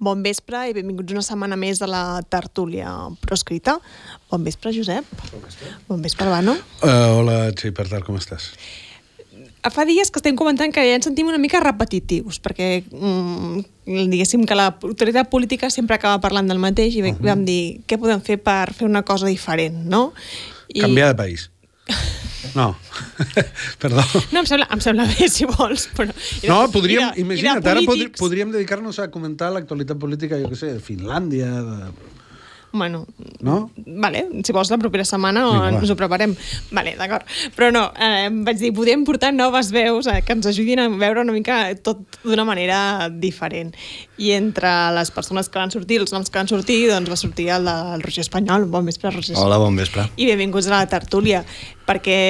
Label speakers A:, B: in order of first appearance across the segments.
A: Bon vespre i benvinguts una setmana més a la tertúlia proscrita. Bon vespre, Josep. Bon vespre. Bon vespre, Albano.
B: Uh, hola, Txell, per tal, com estàs?
A: Fa dies que estem comentant que ja ens sentim una mica repetitius, perquè mm, diguéssim que l'autoritat política sempre acaba parlant del mateix i uh -huh. vam dir què podem fer per fer una cosa diferent, no?
B: I... Canviar de país. No, perdó.
A: No, em sembla, em sembla bé, si vols, però...
B: No, podríem, de, imagina't, ara podríem, podríem dedicar-nos a comentar l'actualitat política, jo què sé, de Finlàndia, de
A: Bueno,
B: no?
A: vale, si vols la propera setmana o Vinga, ens ho preparem. Vale, d'acord. Però no, eh, vaig dir, podem portar noves veus eh, que ens ajudin a veure una mica tot d'una manera diferent. I entre les persones que van sortir, els noms que van sortir, doncs va sortir el del Roger Espanyol. Bon vespre, Roger.
C: Hola, bon vespre.
A: I benvinguts a la tertúlia, perquè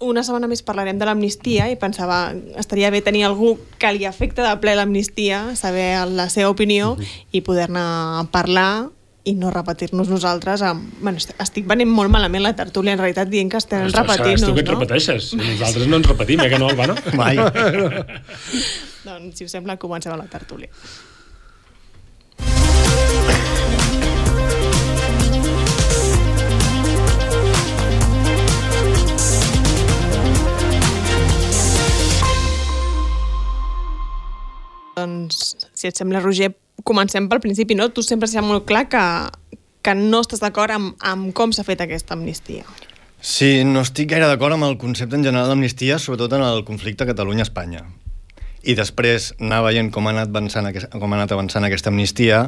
A: una setmana més parlarem de l'amnistia i pensava estaria bé tenir algú que li afecta de ple l'amnistia, saber la seva opinió uh mhm. -huh. i poder-ne parlar i no repetir-nos nosaltres amb... Bueno, estic venent molt malament la tertúlia, en realitat, dient que estem repetint-nos,
D: no? tu que et repeteixes. Nosaltres no ens repetim, eh, que no, Albano?
C: Mai.
A: doncs, si us sembla, comencem la tertúlia. Doncs, si et sembla, Roger, comencem pel principi, no? Tu sempre s'ha molt clar que, que no estàs d'acord amb, amb com s'ha fet aquesta amnistia.
C: Sí, no estic gaire d'acord amb el concepte en general d'amnistia, sobretot en el conflicte Catalunya-Espanya. I després anar veient com ha anat avançant, com ha anat avançant aquesta amnistia,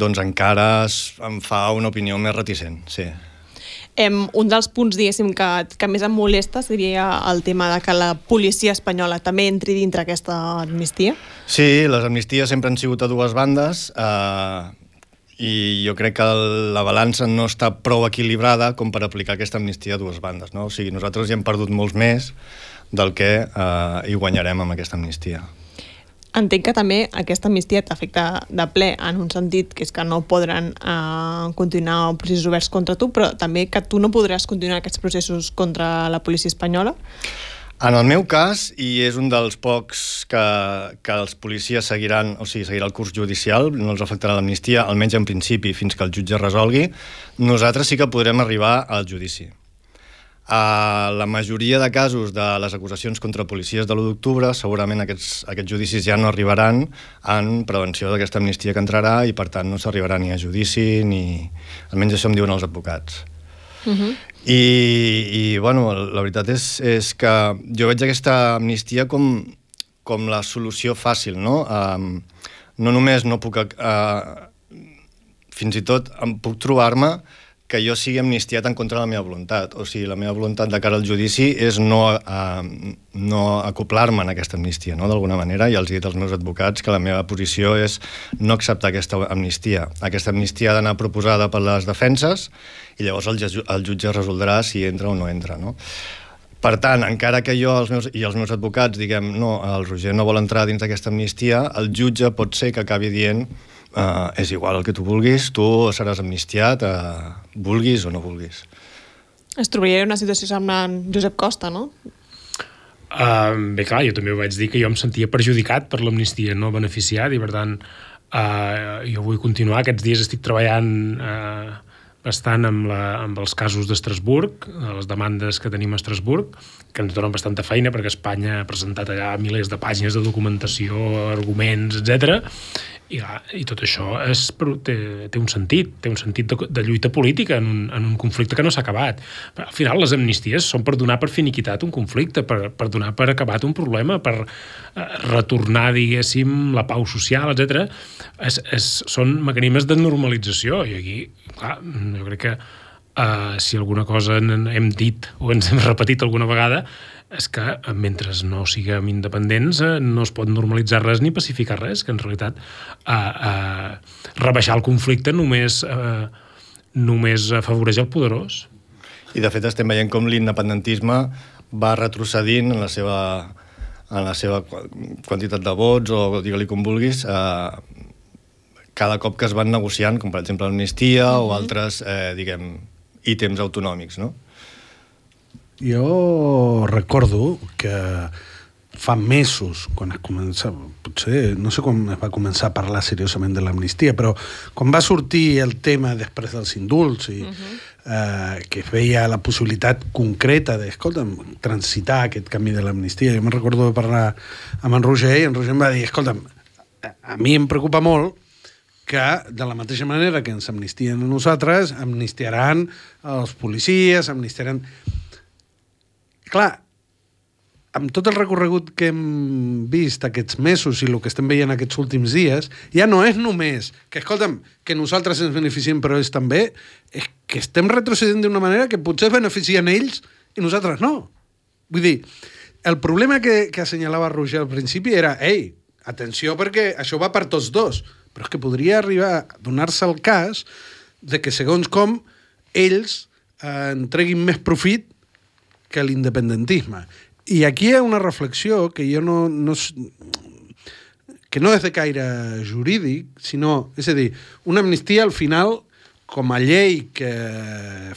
C: doncs encara es, em fa una opinió més reticent, sí.
A: Em, un dels punts, diguéssim, que, que més em molesta seria el tema de que la policia espanyola també entri dintre aquesta amnistia.
C: Sí, les amnisties sempre han sigut a dues bandes eh, i jo crec que la balança no està prou equilibrada com per aplicar aquesta amnistia a dues bandes. No? O sigui, nosaltres ja hem perdut molts més del que eh, hi guanyarem amb aquesta amnistia.
A: Entenc que també aquesta amnistia t'afecta de ple en un sentit que és que no podran eh, continuar processos oberts contra tu, però també que tu no podràs continuar aquests processos contra la policia espanyola?
C: En el meu cas, i és un dels pocs que, que els policies seguiran, o sigui, seguirà el curs judicial, no els afectarà l'amnistia, almenys en principi, fins que el jutge resolgui, nosaltres sí que podrem arribar al judici. A la majoria de casos de les acusacions contra policies de l'1 d'octubre, segurament aquests, aquests judicis ja no arribaran en prevenció d'aquesta amnistia que entrarà i, per tant, no s'arribarà ni a judici ni... Almenys això em diuen els advocats. Uh mhm. -huh. I, I, bueno, la veritat és, és que jo veig aquesta amnistia com, com la solució fàcil, no? Um, no només no puc... Uh, fins i tot em puc trobar-me que jo sigui amnistiat en contra de la meva voluntat. O sigui, la meva voluntat de cara al judici és no, uh, no acoplar-me en aquesta amnistia, no? d'alguna manera, i els he dit als meus advocats que la meva posició és no acceptar aquesta amnistia. Aquesta amnistia ha d'anar proposada per les defenses i llavors el, el jutge resoldrà si entra o no entra. No? Per tant, encara que jo els meus, i els meus advocats diguem no, el Roger no vol entrar dins d'aquesta amnistia, el jutge pot ser que acabi dient uh, és igual el que tu vulguis, tu seràs amnistiat, uh, vulguis o no vulguis.
A: Es trobaria una situació semblant Josep Costa, no?
D: Uh, bé, clar, jo també ho vaig dir que jo em sentia perjudicat per l'amnistia, no beneficiat, i per tant uh, jo vull continuar. Aquests dies estic treballant uh, bastant amb, la, amb els casos d'Estrasburg, les demandes que tenim a Estrasburg, que ens donen bastanta feina perquè Espanya ha presentat allà milers de pàgines de documentació, arguments, etc i, i tot això és, té, té un sentit, té un sentit de, de lluita política en un, en un conflicte que no s'ha acabat. Al final, les amnisties són per donar per finiquitat un conflicte, per, per donar per acabat un problema, per eh, retornar, diguéssim, la pau social, etc. És, són mecanismes de normalització, i aquí, clar, jo crec que eh, si alguna cosa hem dit o ens hem repetit alguna vegada és que mentre no siguem independents eh, no es pot normalitzar res ni pacificar res, que en realitat eh, eh, rebaixar el conflicte només, eh, només afavoreix el poderós.
C: I de fet estem veient com l'independentisme va retrocedint en la seva, en la seva quantitat de vots o digue-li com vulguis, eh, cada cop que es van negociant, com per exemple l'amnistia mm -hmm. o altres, eh, diguem, ítems autonòmics, no?
B: Jo recordo que fa mesos, quan es comença, potser, no sé quan es va començar a parlar seriosament de l'amnistia, però quan va sortir el tema després dels indults i uh -huh. eh, que es veia la possibilitat concreta de, escolta'm, transitar aquest camí de l'amnistia. Jo me'n recordo de parlar amb en Roger i en Roger em va dir, escolta'm, a, a mi em preocupa molt que de la mateixa manera que ens amnistien a nosaltres, amnistiaran els policies, amnistiaran... Clar, amb tot el recorregut que hem vist aquests mesos i el que estem veient aquests últims dies, ja no és només que, escolta'm, que nosaltres ens beneficiem però ells també, és que estem retrocedint d'una manera que potser beneficien ells i nosaltres no. Vull dir, el problema que, que assenyalava Roger al principi era, ei, atenció perquè això va per tots dos, però és que podria arribar a donar-se el cas de que segons com ells eh, entreguin més profit que l'independentisme. I aquí hi ha una reflexió que jo no, no que no és de caire jurídic, sinó, és a dir, una amnistia al final com a llei que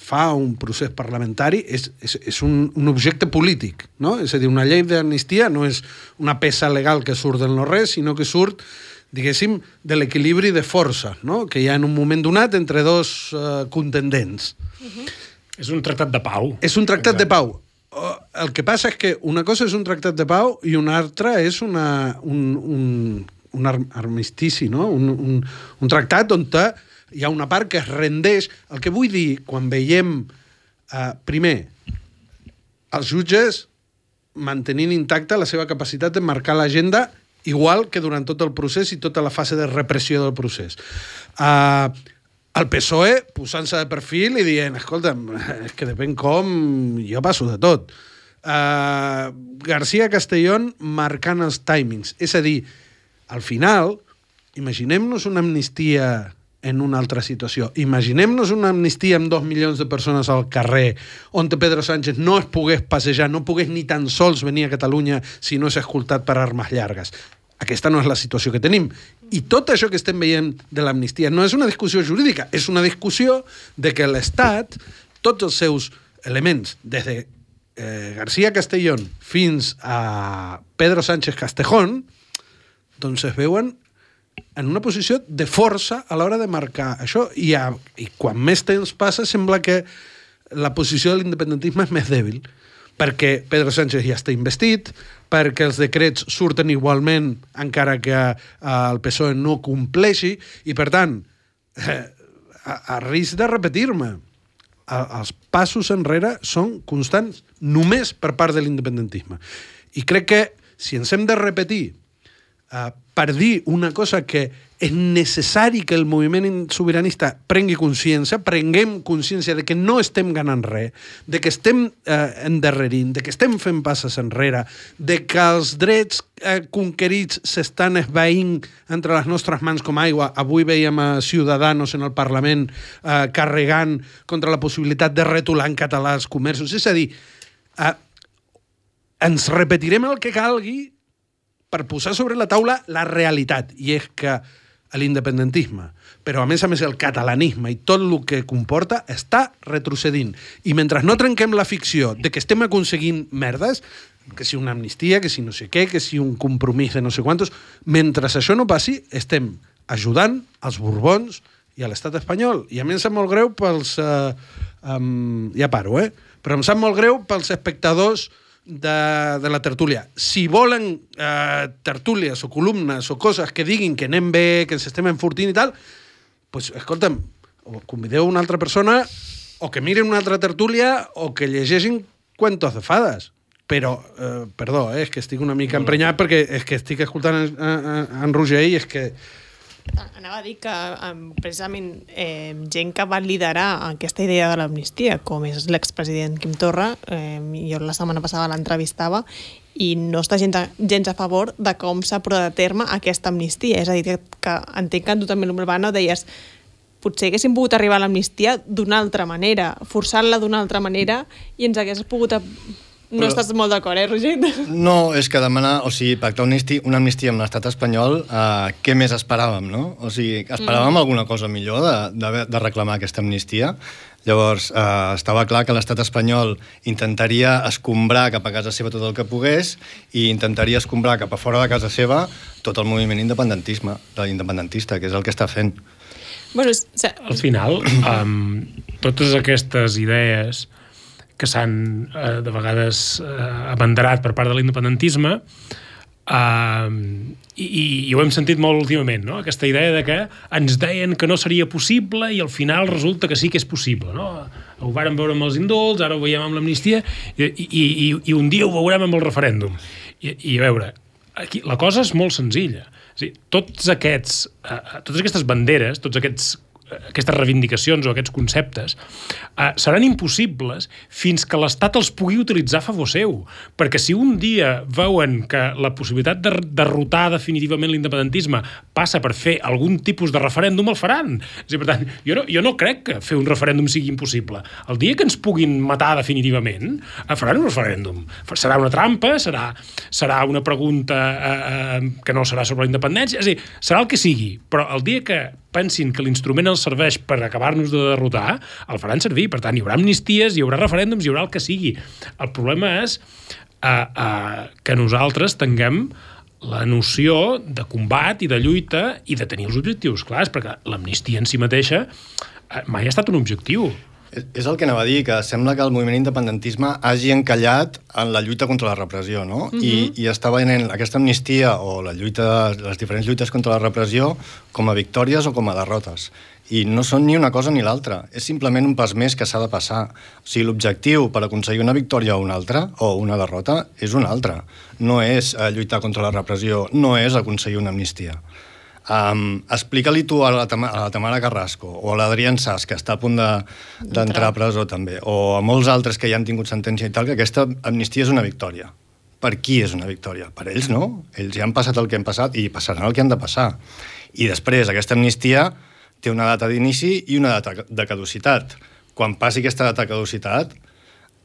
B: fa un procés parlamentari és, és, és un, un objecte polític, no? És a dir, una llei d'amnistia no és una peça legal que surt del no-res, sinó que surt, diguéssim, de l'equilibri de força, no? Que hi ha en un moment donat entre dos uh, contendents. Uh
D: -huh. És un tractat de pau.
B: És un tractat Exacte. de pau el que passa és que una cosa és un tractat de pau i una altra és una, un, un, un armistici, no? un, un, un tractat on hi ha una part que es rendeix. El que vull dir, quan veiem, eh, primer, els jutges mantenint intacta la seva capacitat de marcar l'agenda igual que durant tot el procés i tota la fase de repressió del procés. Uh, el PSOE posant-se de perfil i dient, escolta'm, és que depèn com, jo passo de tot. Uh, García Castellón marcant els timings. És a dir, al final, imaginem-nos una amnistia en una altra situació. Imaginem-nos una amnistia amb dos milions de persones al carrer, on Pedro Sánchez no es pogués passejar, no pogués ni tan sols venir a Catalunya si no és escoltat per armes llargues. Aquesta no és la situació que tenim. I tot això que estem veient de l'amnistia no és una discussió jurídica, és una discussió de que l'Estat, tots els seus elements, des de eh, García Castellón fins a Pedro Sánchez Castejón, doncs es veuen en una posició de força a l'hora de marcar això. I, a, I quan més temps passa, sembla que la posició de l'independentisme és més dèbil perquè Pedro Sánchez ja està investit, perquè els decrets surten igualment encara que eh, el PSOE no compleixi, i per tant, eh, a, a risc de repetir-me, els passos enrere són constants només per part de l'independentisme. I crec que si ens hem de repetir uh, per dir una cosa que és necessari que el moviment sobiranista prengui consciència, prenguem consciència de que no estem ganant res, de que estem eh, endarrerint, de que estem fent passes enrere, de que els drets eh, conquerits s'estan esvaint entre les nostres mans com aigua. Avui veiem a Ciudadanos en el Parlament eh, carregant contra la possibilitat de retolar en català els comerços. És a dir, eh, ens repetirem el que calgui per posar sobre la taula la realitat, i és que l'independentisme, però a més a més el catalanisme i tot el que comporta està retrocedint. I mentre no trenquem la ficció de que estem aconseguint merdes, que si una amnistia, que si no sé què, que si un compromís de no sé quantos, mentre això no passi, estem ajudant als Borbons i a l'estat espanyol. I a mi em sap molt greu pels... Eh, um, ja paro, eh? Però em sap molt greu pels espectadors de, de la tertúlia. Si volen eh, tertúlies o columnes o coses que diguin que anem bé, que ens estem enfortint i tal, pues, escolta'm, o convideu una altra persona o que miren una altra tertúlia o que llegeixin cuentos de fades. Però, eh, perdó, eh, és que estic una mica emprenyat perquè és que estic escoltant en, en, en Roger i és que
A: Anava a dir que precisament eh, gent que va liderar aquesta idea de l'amnistia, com és l'expresident Quim Torra, eh, jo la setmana passada l'entrevistava, i no està gens a, gens a favor de com s'ha portat a terme aquesta amnistia. És a dir, que, que entenc que tu també, l'Urbano, deies potser haguéssim pogut arribar a l'amnistia d'una altra manera, forçant-la d'una altra manera i ens hagués pogut No
C: Però-
A: estàs molt d'acord, eh, Roger?
C: No, és que demanar, o sigui, pactar una amnistia, una amnistia amb l'estat espanyol, eh, què més esperàvem, no? O sigui, esperàvem mm. alguna cosa millor de, de, de reclamar aquesta amnistia. Llavors, eh, estava clar que l'estat espanyol intentaria escombrar cap a casa seva tot el que pogués i intentaria escombrar cap a fora de casa seva tot el moviment independentisme, de l'independentista, que és el que està fent.
A: bueno, és- se-
D: al final, um, totes aquestes idees que s'han eh, de vegades eh, abanderat per part de l'independentisme eh, i, i ho hem sentit molt últimament, no? aquesta idea de que ens deien que no seria possible i al final resulta que sí que és possible. No? Ho vàrem veure amb els indults, ara ho veiem amb l'amnistia i, i, i, i un dia ho veurem amb el referèndum. I, i a veure, aquí, la cosa és molt senzilla. És dir, tots aquests, eh, totes aquestes banderes, tots aquests eh, aquestes reivindicacions o aquests conceptes eh, seran impossibles fins que l'Estat els pugui utilitzar a favor seu. Perquè si un dia veuen que la possibilitat de derrotar definitivament l'independentisme passa per fer algun tipus de referèndum, el faran. A dir, per tant, jo no, jo no crec que fer un referèndum sigui impossible. El dia que ens puguin matar definitivament, eh, faran un referèndum. Serà una trampa, serà, serà una pregunta eh, eh, que no serà sobre la independència, és a dir, serà el que sigui, però el dia que pensin que l'instrument els serveix per acabar-nos de derrotar, el faran servir. Per tant, hi haurà amnisties, hi haurà referèndums, hi haurà el que sigui. El problema és uh, uh, que nosaltres tinguem la noció de combat i de lluita i de tenir els objectius clars, perquè l'amnistia en si mateixa eh, mai ha estat un objectiu.
C: És, el que anava a dir, que sembla que el moviment independentisme hagi encallat en la lluita contra la repressió, no? Mm -hmm. I, I està venent aquesta amnistia o la lluita, les diferents lluites contra la repressió com a victòries o com a derrotes. I no són ni una cosa ni l'altra. És simplement un pas més que s'ha de passar. O sigui, l'objectiu per aconseguir una victòria o una altra, o una derrota, és un altre. No és eh, lluitar contra la repressió, no és aconseguir una amnistia. Um, Explica-li tu a la, a la Tamara Carrasco o a l'Adrián Sass, que està a punt de- d'entrar a presó també, o a molts altres que ja han tingut sentència i tal, que aquesta amnistia és una victòria. Per qui és una victòria? Per ells no. Ells ja han passat el que han passat i passaran el que han de passar. I després, aquesta amnistia té una data d'inici i una data de caducitat. Quan passi aquesta data de caducitat,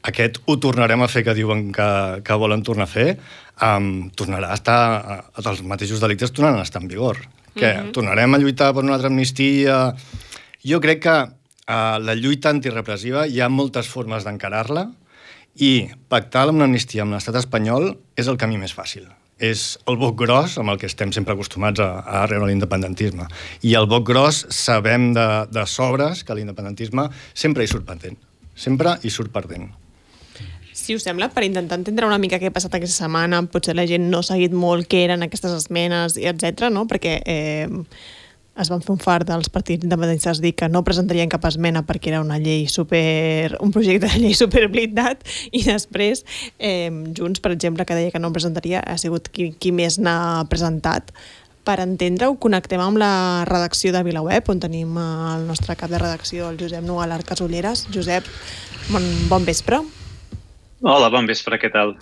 C: aquest ho tornarem a fer que diuen que, que volen tornar a fer, um, tornarà a estar, els mateixos delictes tornaran a estar en vigor. Què? Mm -hmm. Tornarem a lluitar per una altra amnistia? Jo crec que uh, la lluita antirepressiva hi ha moltes formes d'encarar-la i pactar una amnistia amb l'estat espanyol és el camí més fàcil. És el boc gros amb el que estem sempre acostumats a, a rebre l'independentisme. I el boc gros sabem de, de sobres que l'independentisme sempre hi surt perdent. Sempre hi surt perdent.
A: Si us sembla, per intentar entendre una mica què ha passat aquesta setmana, potser la gent no ha seguit molt què eren aquestes esmenes, i etc, no? perquè eh, es van fer un fart dels partits independentistes dir que no presentarien cap esmena perquè era una llei super... un projecte de llei super blindat i després eh, Junts, per exemple, que deia que no en presentaria, ha sigut qui, qui més n'ha presentat. Per entendre-ho, connectem amb la redacció de VilaWeb, on tenim el nostre cap de redacció, el Josep Nual Arcas Ulleres. Josep, bon, bon vespre.
E: Hola, bon vespre, què tal?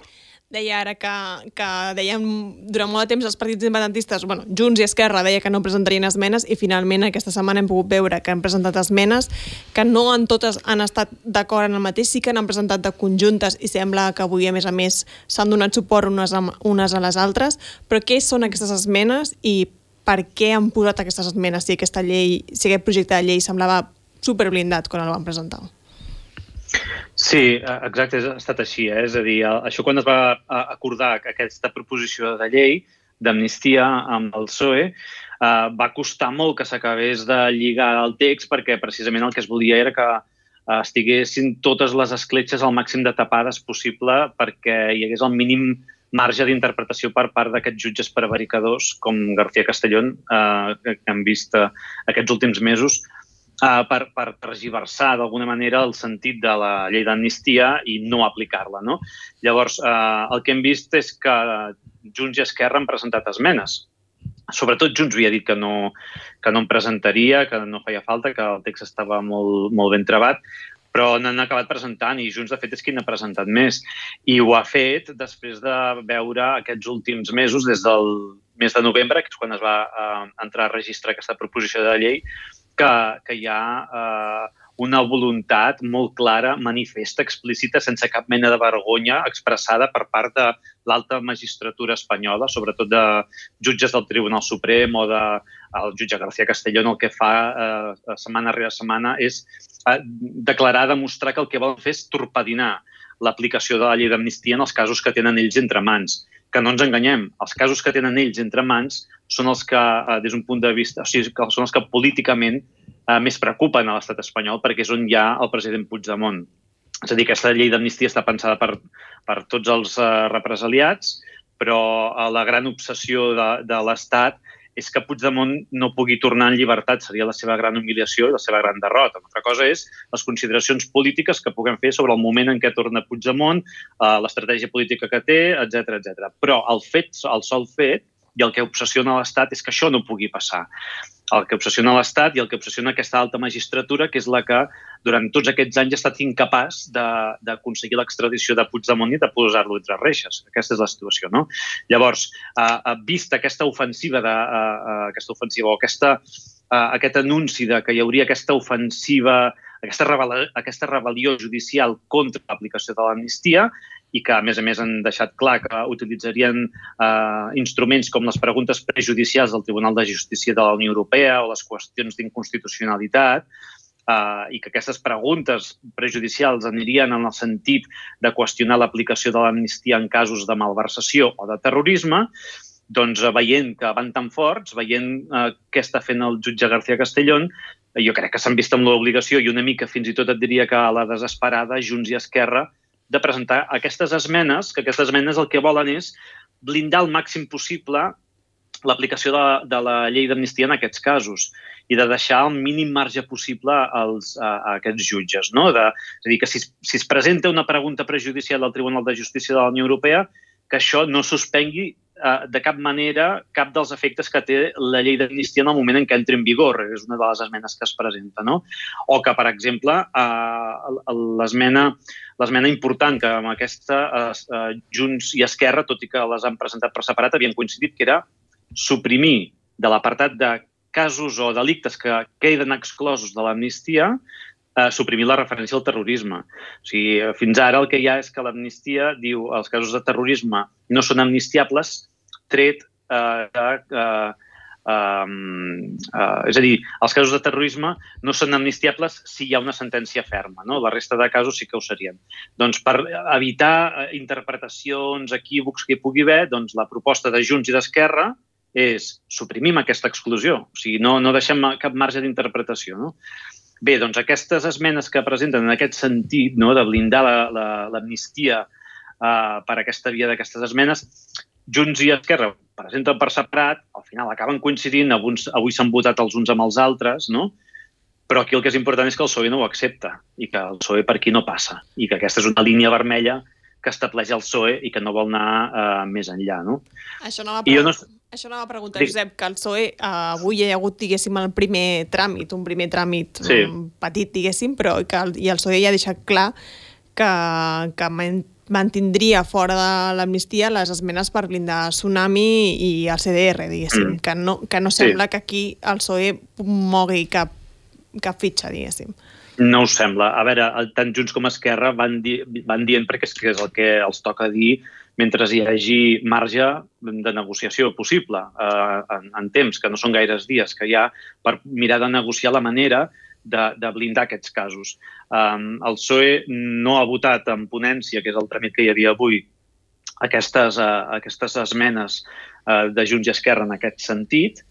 A: deia ara que, que dèiem durant molt de temps els partits independentistes, bueno, Junts i Esquerra deia que no presentarien esmenes i finalment aquesta setmana hem pogut veure que han presentat esmenes que no en totes han estat d'acord en el mateix, sí que n'han presentat de conjuntes i sembla que avui a més a més s'han donat suport unes a, unes a les altres, però què són aquestes esmenes i per què han posat aquestes esmenes si aquesta llei, si aquest projecte de llei semblava superblindat quan el van presentar?
E: Sí, eh, exacte, ha estat així. Eh? És a dir, això quan es va eh, acordar aquesta proposició de llei d'amnistia amb el PSOE, eh, va costar molt que s'acabés de lligar el text perquè precisament el que es volia era que eh, estiguessin totes les escletxes al màxim de tapades possible perquè hi hagués el mínim marge d'interpretació per part d'aquests jutges prevaricadors com García Castellón, eh, que hem vist aquests últims mesos, uh, per, per tergiversar d'alguna manera el sentit de la llei d'amnistia i no aplicar-la. No? Llavors, uh, el que hem vist és que Junts i Esquerra han presentat esmenes. Sobretot Junts havia dit que no, que no en presentaria, que no feia falta, que el text estava molt, molt ben trebat, però n'han acabat presentant i Junts, de fet, és qui n'ha presentat més. I ho ha fet després de veure aquests últims mesos, des del mes de novembre, que és quan es va uh, entrar a registrar aquesta proposició de llei, que, que hi ha eh, una voluntat molt clara, manifesta, explícita, sense cap mena de vergonya, expressada per part de l'alta magistratura espanyola, sobretot de jutges del Tribunal Suprem o de jutge García Castellón, el que fa eh, setmana rere setmana és eh, declarar, demostrar que el que volen fer és torpedinar l'aplicació de la llei d'amnistia en els casos que tenen ells entre mans. Que no ens enganyem, els casos que tenen ells entre mans són els que, eh, des d'un punt de vista, o sigui, són els que políticament eh, més preocupen a l'estat espanyol perquè és on hi ha el president Puigdemont. És a dir, aquesta llei d'amnistia està pensada per, per tots els eh, represaliats, però la gran obsessió de, de l'Estat és que Puigdemont no pugui tornar en llibertat. Seria la seva gran humiliació i la seva gran derrota. Una altra cosa és les consideracions polítiques que puguem fer sobre el moment en què torna Puigdemont, eh, l'estratègia política que té, etc etc. Però el fet, el sol fet, i el que obsessiona l'Estat és que això no pugui passar el que obsessiona l'Estat i el que obsessiona aquesta alta magistratura, que és la que durant tots aquests anys ha estat incapaç d'aconseguir l'extradició de Puigdemont i de posar-lo entre reixes. Aquesta és la situació, no? Llavors, eh, vista aquesta ofensiva, de, eh, aquesta ofensiva o aquesta, eh, aquest anunci de que hi hauria aquesta ofensiva, aquesta, rebel aquesta rebel·lió judicial contra l'aplicació de l'amnistia, i que, a més a més, han deixat clar que utilitzarien eh, instruments com les preguntes prejudicials del Tribunal de Justícia de la Unió Europea o les qüestions d'inconstitucionalitat, eh, i que aquestes preguntes prejudicials anirien en el sentit de qüestionar l'aplicació de l'amnistia en casos de malversació o de terrorisme, doncs eh, veient que van tan forts, veient eh, què està fent el jutge García Castellón, jo crec que s'han vist amb l'obligació i una mica fins i tot et diria que a la desesperada Junts i Esquerra de presentar aquestes esmenes, que aquestes esmenes el que volen és blindar el màxim possible l'aplicació de, de la llei d'amnistia en aquests casos i de deixar el mínim marge possible als, a, a aquests jutges. No? De, és a dir, que si, si es presenta una pregunta prejudicial al Tribunal de Justícia de la Unió Europea, que això no suspengui eh, de cap manera cap dels efectes que té la llei d'amnistia en el moment en què entra en vigor. És una de les esmenes que es presenta. No? O que, per exemple, eh, l'esmena l'esmena important que amb aquesta eh, eh, Junts i Esquerra, tot i que les han presentat per separat, havien coincidit que era suprimir de l'apartat de casos o delictes que queden exclosos de l'amnistia, eh, suprimir la referència al terrorisme. O sigui, fins ara el que hi ha és que l'amnistia diu els casos de terrorisme no són amnistiables, tret eh, de eh, Um, uh, és a dir, els casos de terrorisme no són amnistiables si hi ha una sentència ferma. No? La resta de casos sí que ho serien. Doncs per evitar uh, interpretacions, equívocs que hi pugui haver, doncs la proposta de Junts i d'Esquerra és suprimim aquesta exclusió. O sigui, no, no deixem cap marge d'interpretació. No? Bé, doncs aquestes esmenes que presenten en aquest sentit, no, de blindar l'amnistia la, la, uh, per aquesta via d'aquestes esmenes, Junts i Esquerra presenten per separat, al final acaben coincidint, alguns, avui s'han votat els uns amb els altres, no? però aquí el que és important és que el PSOE no ho accepta i que el PSOE per aquí no passa i que aquesta és una línia vermella que estableix el PSOE i que no vol anar uh, més enllà. No?
A: Això no va, no... Això no va preguntar, Josep, que el PSOE uh, avui hi ha hagut, diguéssim, el primer tràmit, un primer tràmit sí. petit, diguéssim, però que el, i el PSOE ja ha deixat clar que, que mantindria fora de l'amnistia les esmenes per blindar Tsunami i el CDR, diguéssim, mm. que, no, que no sembla sí. que aquí el PSOE mogui cap, cap fitxa, diguéssim.
E: No ho sembla. A veure, tant Junts com Esquerra van, di van dient, perquè és, és el que els toca dir, mentre hi hagi marge de negociació possible eh, en, en temps, que no són gaires dies, que hi ha per mirar de negociar la manera de, de blindar aquests casos. Um, el PSOE no ha votat en ponència, que és el tràmit que hi havia avui, aquestes, uh, aquestes esmenes uh, de Junts i Esquerra en aquest sentit.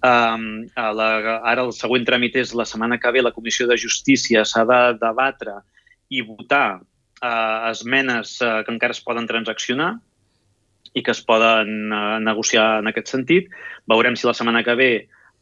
E: Um, la, ara el següent tràmit és la setmana que ve la Comissió de Justícia s'ha de debatre i votar uh, esmenes uh, que encara es poden transaccionar i que es poden uh, negociar en aquest sentit. Veurem si la setmana que ve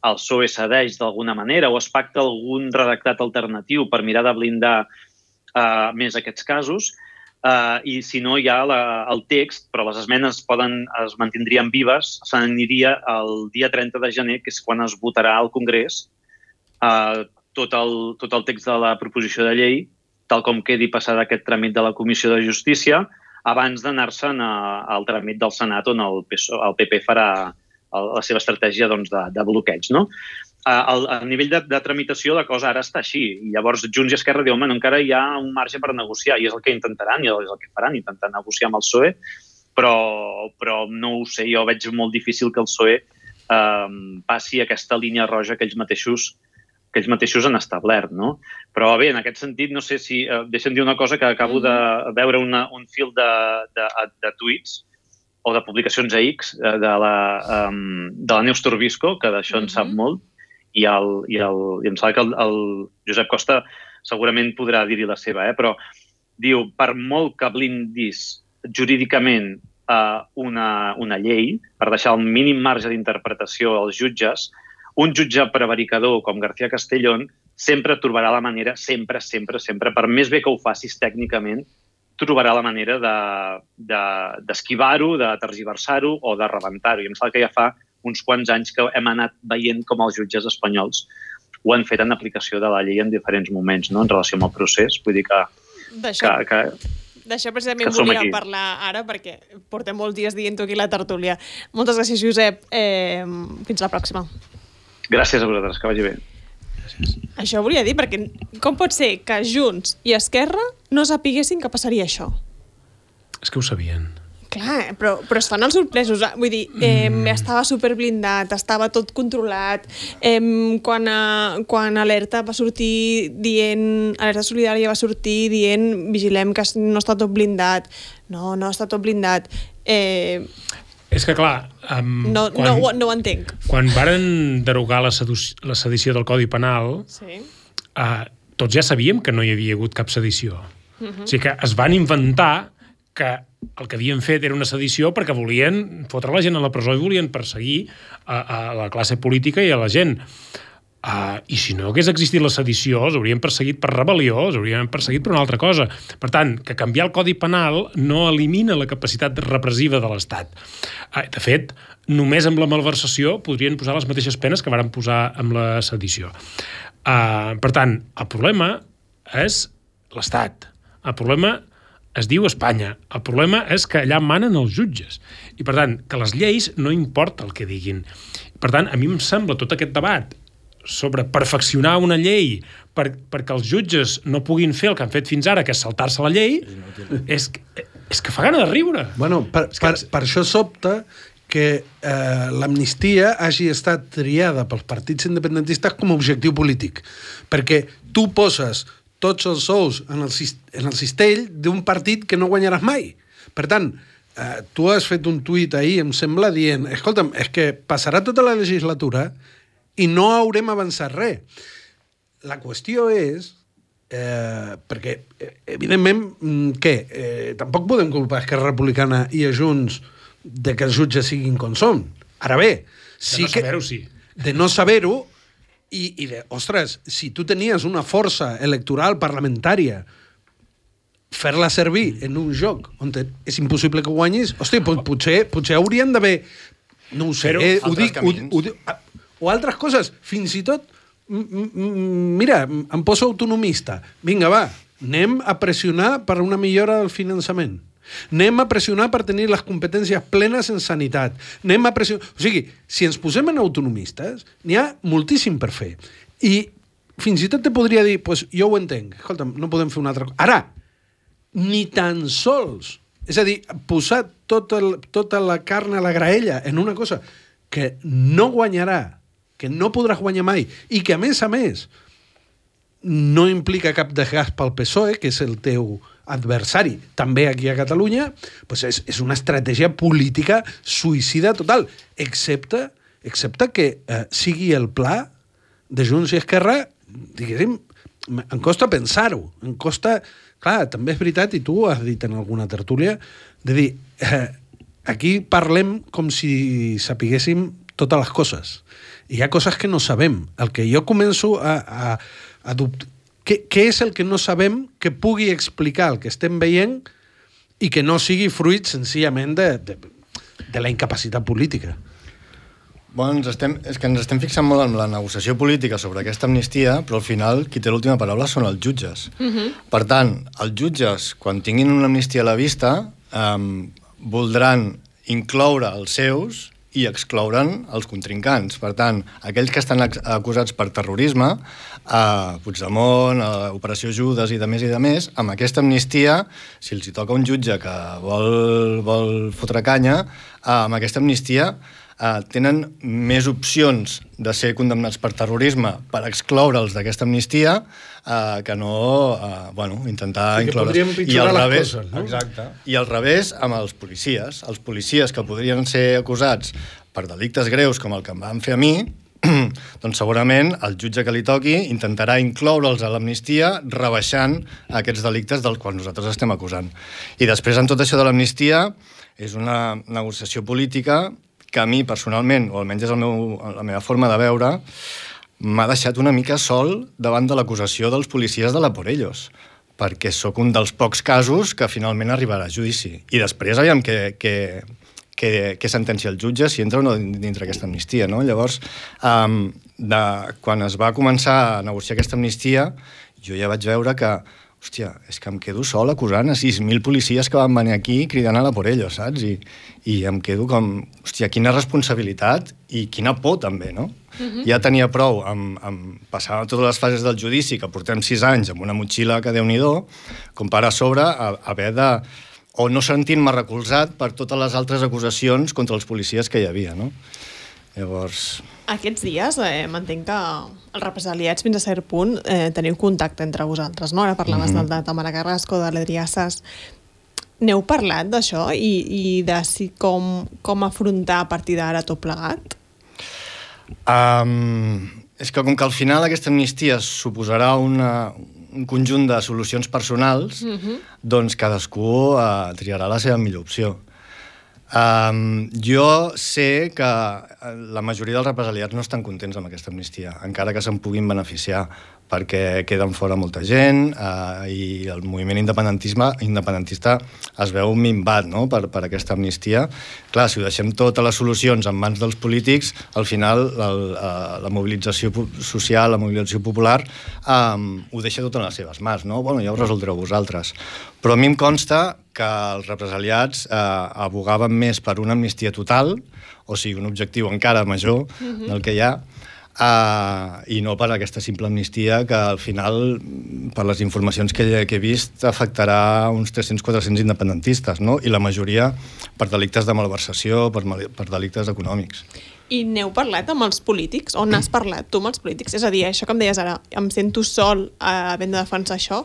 E: el PSOE cedeix d'alguna manera o es pacta algun redactat alternatiu per mirar de blindar uh, més aquests casos. Uh, I si no, hi ha la, el text, però les esmenes poden, es mantindrien vives, s'aniria el dia 30 de gener, que és quan es votarà al Congrés uh, tot, el, tot el text de la proposició de llei, tal com quedi passat aquest tràmit de la Comissió de Justícia, abans d'anar-se'n al tràmit del Senat on el, PSOE, el PP farà la seva estratègia doncs, de, de bloqueig. No? a, a, a nivell de, de tramitació la cosa ara està així. I llavors Junts i Esquerra diuen, bueno, encara hi ha un marge per negociar, i és el que intentaran, i és el que faran, intentar negociar amb el PSOE, però, però no ho sé, jo veig molt difícil que el PSOE eh, passi aquesta línia roja que ells mateixos que ells mateixos han establert, no? Però bé, en aquest sentit, no sé si... Eh, deixa'm dir una cosa, que acabo de veure una, un fil de, de, de tuits o de publicacions a X eh, de la, um, de la Neus Torbisco, que d'això en sap molt, i, el, i, el, i em sembla que el, el Josep Costa segurament podrà dir-hi la seva, eh? però diu, per molt que blindis jurídicament eh, una, una llei, per deixar el mínim marge d'interpretació als jutges, un jutge prevaricador com García Castellón sempre trobarà la manera, sempre, sempre, sempre, per més bé que ho facis tècnicament, trobarà la manera d'esquivar-ho, de, de, de tergiversar-ho o de rebentar-ho. I em sembla que ja fa uns quants anys que hem anat veient com els jutges espanyols ho han fet en aplicació de la llei en diferents moments, no?, en relació amb el procés. Vull dir que...
A: D'això
E: que, que,
A: D'això precisament aquí. parlar ara, perquè portem molts dies dient-ho aquí la tertúlia. Moltes gràcies, Josep. Eh, fins la pròxima.
E: Gràcies a vosaltres, que vagi bé.
A: Gràcies. Això volia dir, perquè com pot ser que Junts i Esquerra no sapiguessin que passaria això?
D: És que ho sabien.
A: Clar, però, però es fan els sorpresos. Ah, vull dir, eh, mm. estava super blindat, estava tot controlat. Eh, quan, a, quan Alerta va sortir dient... Alerta Solidària va sortir dient vigilem que no està tot blindat. No, no està tot blindat. Eh,
D: és que, clar... Um,
A: no, quan, no, no ho entenc.
D: Quan varen derogar la, la sedició del Codi Penal,
A: sí.
D: uh, tots ja sabíem que no hi havia hagut cap sedició. Uh -huh. O sigui que es van inventar que el que havien fet era una sedició perquè volien fotre la gent a la presó i volien perseguir a, a la classe política i a la gent. Uh, I si no hagués existit la sedició, els haurien perseguit per rebel·lió, els haurien perseguit per una altra cosa. Per tant, que canviar el Codi Penal no elimina la capacitat repressiva de l'Estat. Uh, de fet, només amb la malversació podrien posar les mateixes penes que varen posar amb la sedició. Uh, per tant, el problema és l'Estat. El problema es diu Espanya. El problema és que allà manen els jutges. I, per tant, que les lleis no importa el que diguin. Per tant, a mi em sembla tot aquest debat sobre perfeccionar una llei per, perquè els jutges no puguin fer el que han fet fins ara, que és saltar-se la llei, és, és que fa gana de riure.
B: Bueno, per, per, per això sobta que eh, l'amnistia hagi estat triada pels partits independentistes com a objectiu polític. Perquè tu poses tots els sous en el, en el cistell d'un partit que no guanyaràs mai. Per tant, eh, tu has fet un tuit ahir, em sembla, dient escolta'm, és que passarà tota la legislatura i no haurem avançat res. La qüestió és eh, perquè, eh, evidentment, mm, què? Eh, tampoc podem culpar Esquerra Republicana i a Junts de que els jutges siguin com són. Ara bé,
D: sí de no saber-ho, sí.
B: De no saber-ho, i, i de, ostres, si tu tenies una força electoral parlamentària fer-la servir en un joc on és impossible que guanyis, hosti, potser, potser haurien d'haver no ho sé, eh, ho dic, ho, ho, ho, o altres coses, fins i tot mira, em poso autonomista vinga va, anem a pressionar per una millora del finançament Anem a pressionar per tenir les competències plenes en sanitat. Anem a pressionar... O sigui, si ens posem en autonomistes, n'hi ha moltíssim per fer. I fins i tot te podria dir, pues, jo ho entenc, escolta'm, no podem fer una altra cosa. Ara, ni tan sols, és a dir, posar tota, el, tota la carn a la graella en una cosa que no guanyarà, que no podràs guanyar mai, i que, a més a més, no implica cap desgast pel PSOE, que és el teu adversari, també aquí a Catalunya, doncs és, és una estratègia política suïcida total, excepte, excepte que eh, sigui el pla de Junts i Esquerra, diguéssim, em costa pensar-ho, em costa... Clar, també és veritat, i tu has dit en alguna tertúlia, de dir, eh, aquí parlem com si sapiguéssim totes les coses. I hi ha coses que no sabem. El que jo començo a, a, a dubtar què, què és el que no sabem que pugui explicar el que estem veient i que no sigui fruit senzillament de, de, de la incapacitat política?
C: Bueno, ens estem, és que ens estem fixant molt en la negociació política sobre aquesta amnistia, però al final qui té l'última paraula són els jutges. Uh -huh. Per tant, els jutges, quan tinguin una amnistia a la vista, um, voldran incloure els seus i exclouren els contrincants. Per tant, aquells que estan acusats per terrorisme, a Puigdemont, a Operació Judes i de més i de més, amb aquesta amnistia, si els hi toca un jutge que vol, vol fotre canya, amb aquesta amnistia eh, tenen més opcions de ser condemnats per terrorisme per excloure'ls d'aquesta amnistia eh, que no eh, bueno, intentar
B: sí,
C: incloure'ls.
B: I al
C: revés,
B: coses, no?
C: exacte. I al revés amb els policies. Els policies que podrien ser acusats per delictes greus com el que em van fer a mi, doncs segurament el jutge que li toqui intentarà incloure'ls a l'amnistia rebaixant aquests delictes dels quals nosaltres estem acusant. I després, en tot això de l'amnistia, és una negociació política que a mi personalment, o almenys és el meu, la meva forma de veure, m'ha deixat una mica sol davant de l'acusació dels policies de la Porellos perquè sóc un dels pocs casos que finalment arribarà a judici. I després, aviam què, què, què, què sentencia el jutge, si entra o no dintre aquesta amnistia. No? Llavors, um, de, quan es va començar a negociar aquesta amnistia, jo ja vaig veure que hòstia, és que em quedo sol acusant a 6.000 policies que van venir aquí cridant a la por saps? I, I em quedo com, hòstia, quina responsabilitat i quina por també, no? Uh -huh. Ja tenia prou amb, amb passar totes les fases del judici, que portem 6 anys amb una motxilla que déu nhi com per a sobre a, haver de o no sentint-me recolzat per totes les altres acusacions contra els policies que hi havia, no? Llavors...
A: Aquests dies eh, m'entenc que els represaliats fins a cert punt eh, teniu contacte entre vosaltres, no? Ara parlaves mm -hmm. del de Tamara Carrasco, de l'Edriassas. N'heu parlat d'això i, i de si com, com afrontar a partir d'ara tot plegat?
C: Um, és que com que al final aquesta amnistia suposarà una, un conjunt de solucions personals, mm -hmm. doncs cadascú uh, triarà la seva millor opció. Um, jo sé que eh, la majoria dels represaliats no estan contents amb aquesta amnistia, encara que se'n puguin beneficiar, perquè queden fora molta gent uh, i el moviment independentisme independentista es veu minvat no? per, per aquesta amnistia. Clar, si ho deixem totes les solucions en mans dels polítics, al final el, uh, la mobilització social, la mobilització popular, um, ho deixa tot en les seves mans. No? Bueno, ja ho resoldreu vosaltres. Però a mi em consta que els represaliats eh, abogaven més per una amnistia total, o sigui, un objectiu encara major uh mhm. -huh. del que hi ha, Uh, i no per aquesta simple amnistia que al final, per les informacions que, que he vist, afectarà uns 300-400 independentistes, no? i la majoria per delictes de malversació, per, per delictes econòmics.
A: I n'heu parlat amb els polítics? On has parlat tu amb els polítics? És a dir, això que em deies ara, em sento sol eh, havent de defensar això,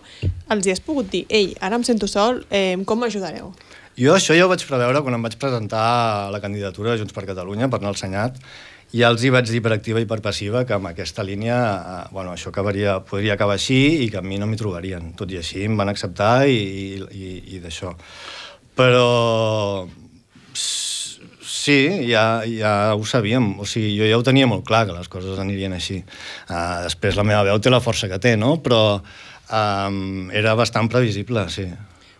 A: els hi has pogut dir, ei, ara em sento sol, eh, com m'ajudareu?
C: Jo això ja ho vaig preveure quan em vaig presentar a la candidatura de Junts per Catalunya per anar al Senat, i ja els hi vaig dir per activa i per passiva que amb aquesta línia, eh, bueno, això acabaria, podria acabar així i que a mi no m'hi trobarien. Tot i així em van acceptar i, i, i, d'això. Però Sí, ja, ja ho sabíem. O sigui, jo ja ho tenia molt clar, que les coses anirien així. Uh, després la meva veu té la força que té, no? Però um, era bastant previsible, sí.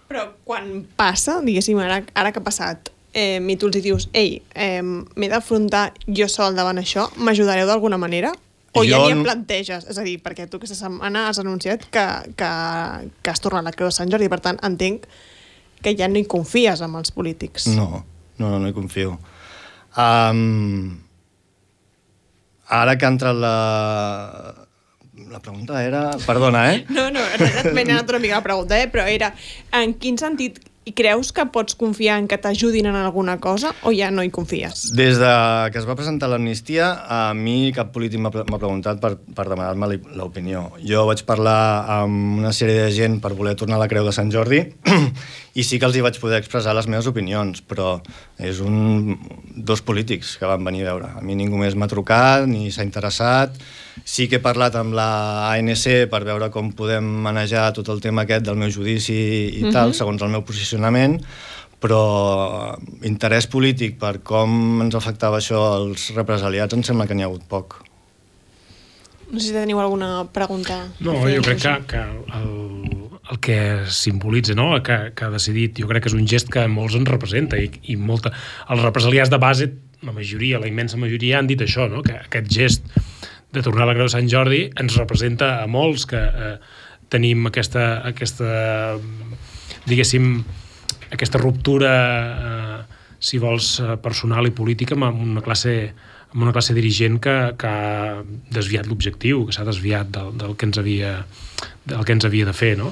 A: Però quan passa, diguéssim, ara, ara que ha passat, eh, i tu els dius, ei, eh, m'he d'afrontar jo sol davant això, m'ajudareu d'alguna manera? O jo... ja ni em planteges? És a dir, perquè tu aquesta setmana has anunciat que, que, que has tornat a la Creu de Sant Jordi, per tant, entenc que ja no hi confies amb els polítics.
C: No, no, no, no hi confio. Um, ara que entra la... La pregunta era... Perdona, eh?
A: No, no, m'he anat una mica la pregunta, eh? però era en quin sentit i creus que pots confiar en que t'ajudin en alguna cosa o ja no hi confies?
C: Des de que es va presentar l'amnistia, a mi cap polític m'ha preguntat per, per demanar-me l'opinió. Jo vaig parlar amb una sèrie de gent per voler tornar a la Creu de Sant Jordi i sí que els hi vaig poder expressar les meves opinions, però és un, dos polítics que van venir a veure. A mi ningú més m'ha trucat ni s'ha interessat Sí que he parlat amb la ANC per veure com podem manejar tot el tema aquest del meu judici i mm -hmm. tal, segons el meu posicionament, però interès polític per com ens afectava això als represaliats em sembla que n'hi ha hagut poc.
A: No sé si teniu alguna pregunta.
D: No, jo crec que, que el, el que simbolitza, no? que, que ha decidit, jo crec que és un gest que molts ens representa i, i molta, els represaliats de base, la majoria, la immensa majoria, han dit això, no? que aquest gest de tornar a la Creu de Sant Jordi ens representa a molts que eh, tenim aquesta, aquesta diguéssim, aquesta ruptura eh, si vols, eh, personal i política amb una classe amb una classe dirigent que, que ha desviat l'objectiu, que s'ha desviat del, del, que ens havia, del que ens havia de fer, no?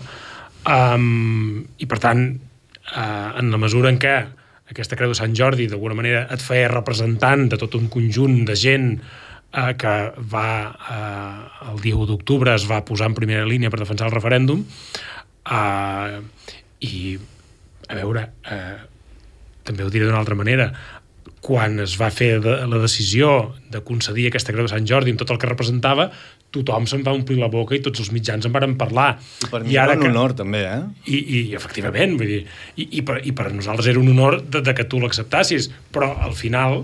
D: Um, I, per tant, uh, en la mesura en què aquesta Creu de Sant Jordi d'alguna manera et feia representant de tot un conjunt de gent eh, que va eh, el dia 1 d'octubre es va posar en primera línia per defensar el referèndum eh, i a veure eh, també ho diré d'una altra manera quan es va fer de, la decisió de concedir aquesta Creu de Sant Jordi amb tot el que representava, tothom se'n va omplir la boca i tots els mitjans en varen parlar.
C: I per mi I ara era un que... honor, també, eh?
D: I, i efectivament, vull dir, i, i, per, i per nosaltres era un honor de, de que tu l'acceptassis, però al final,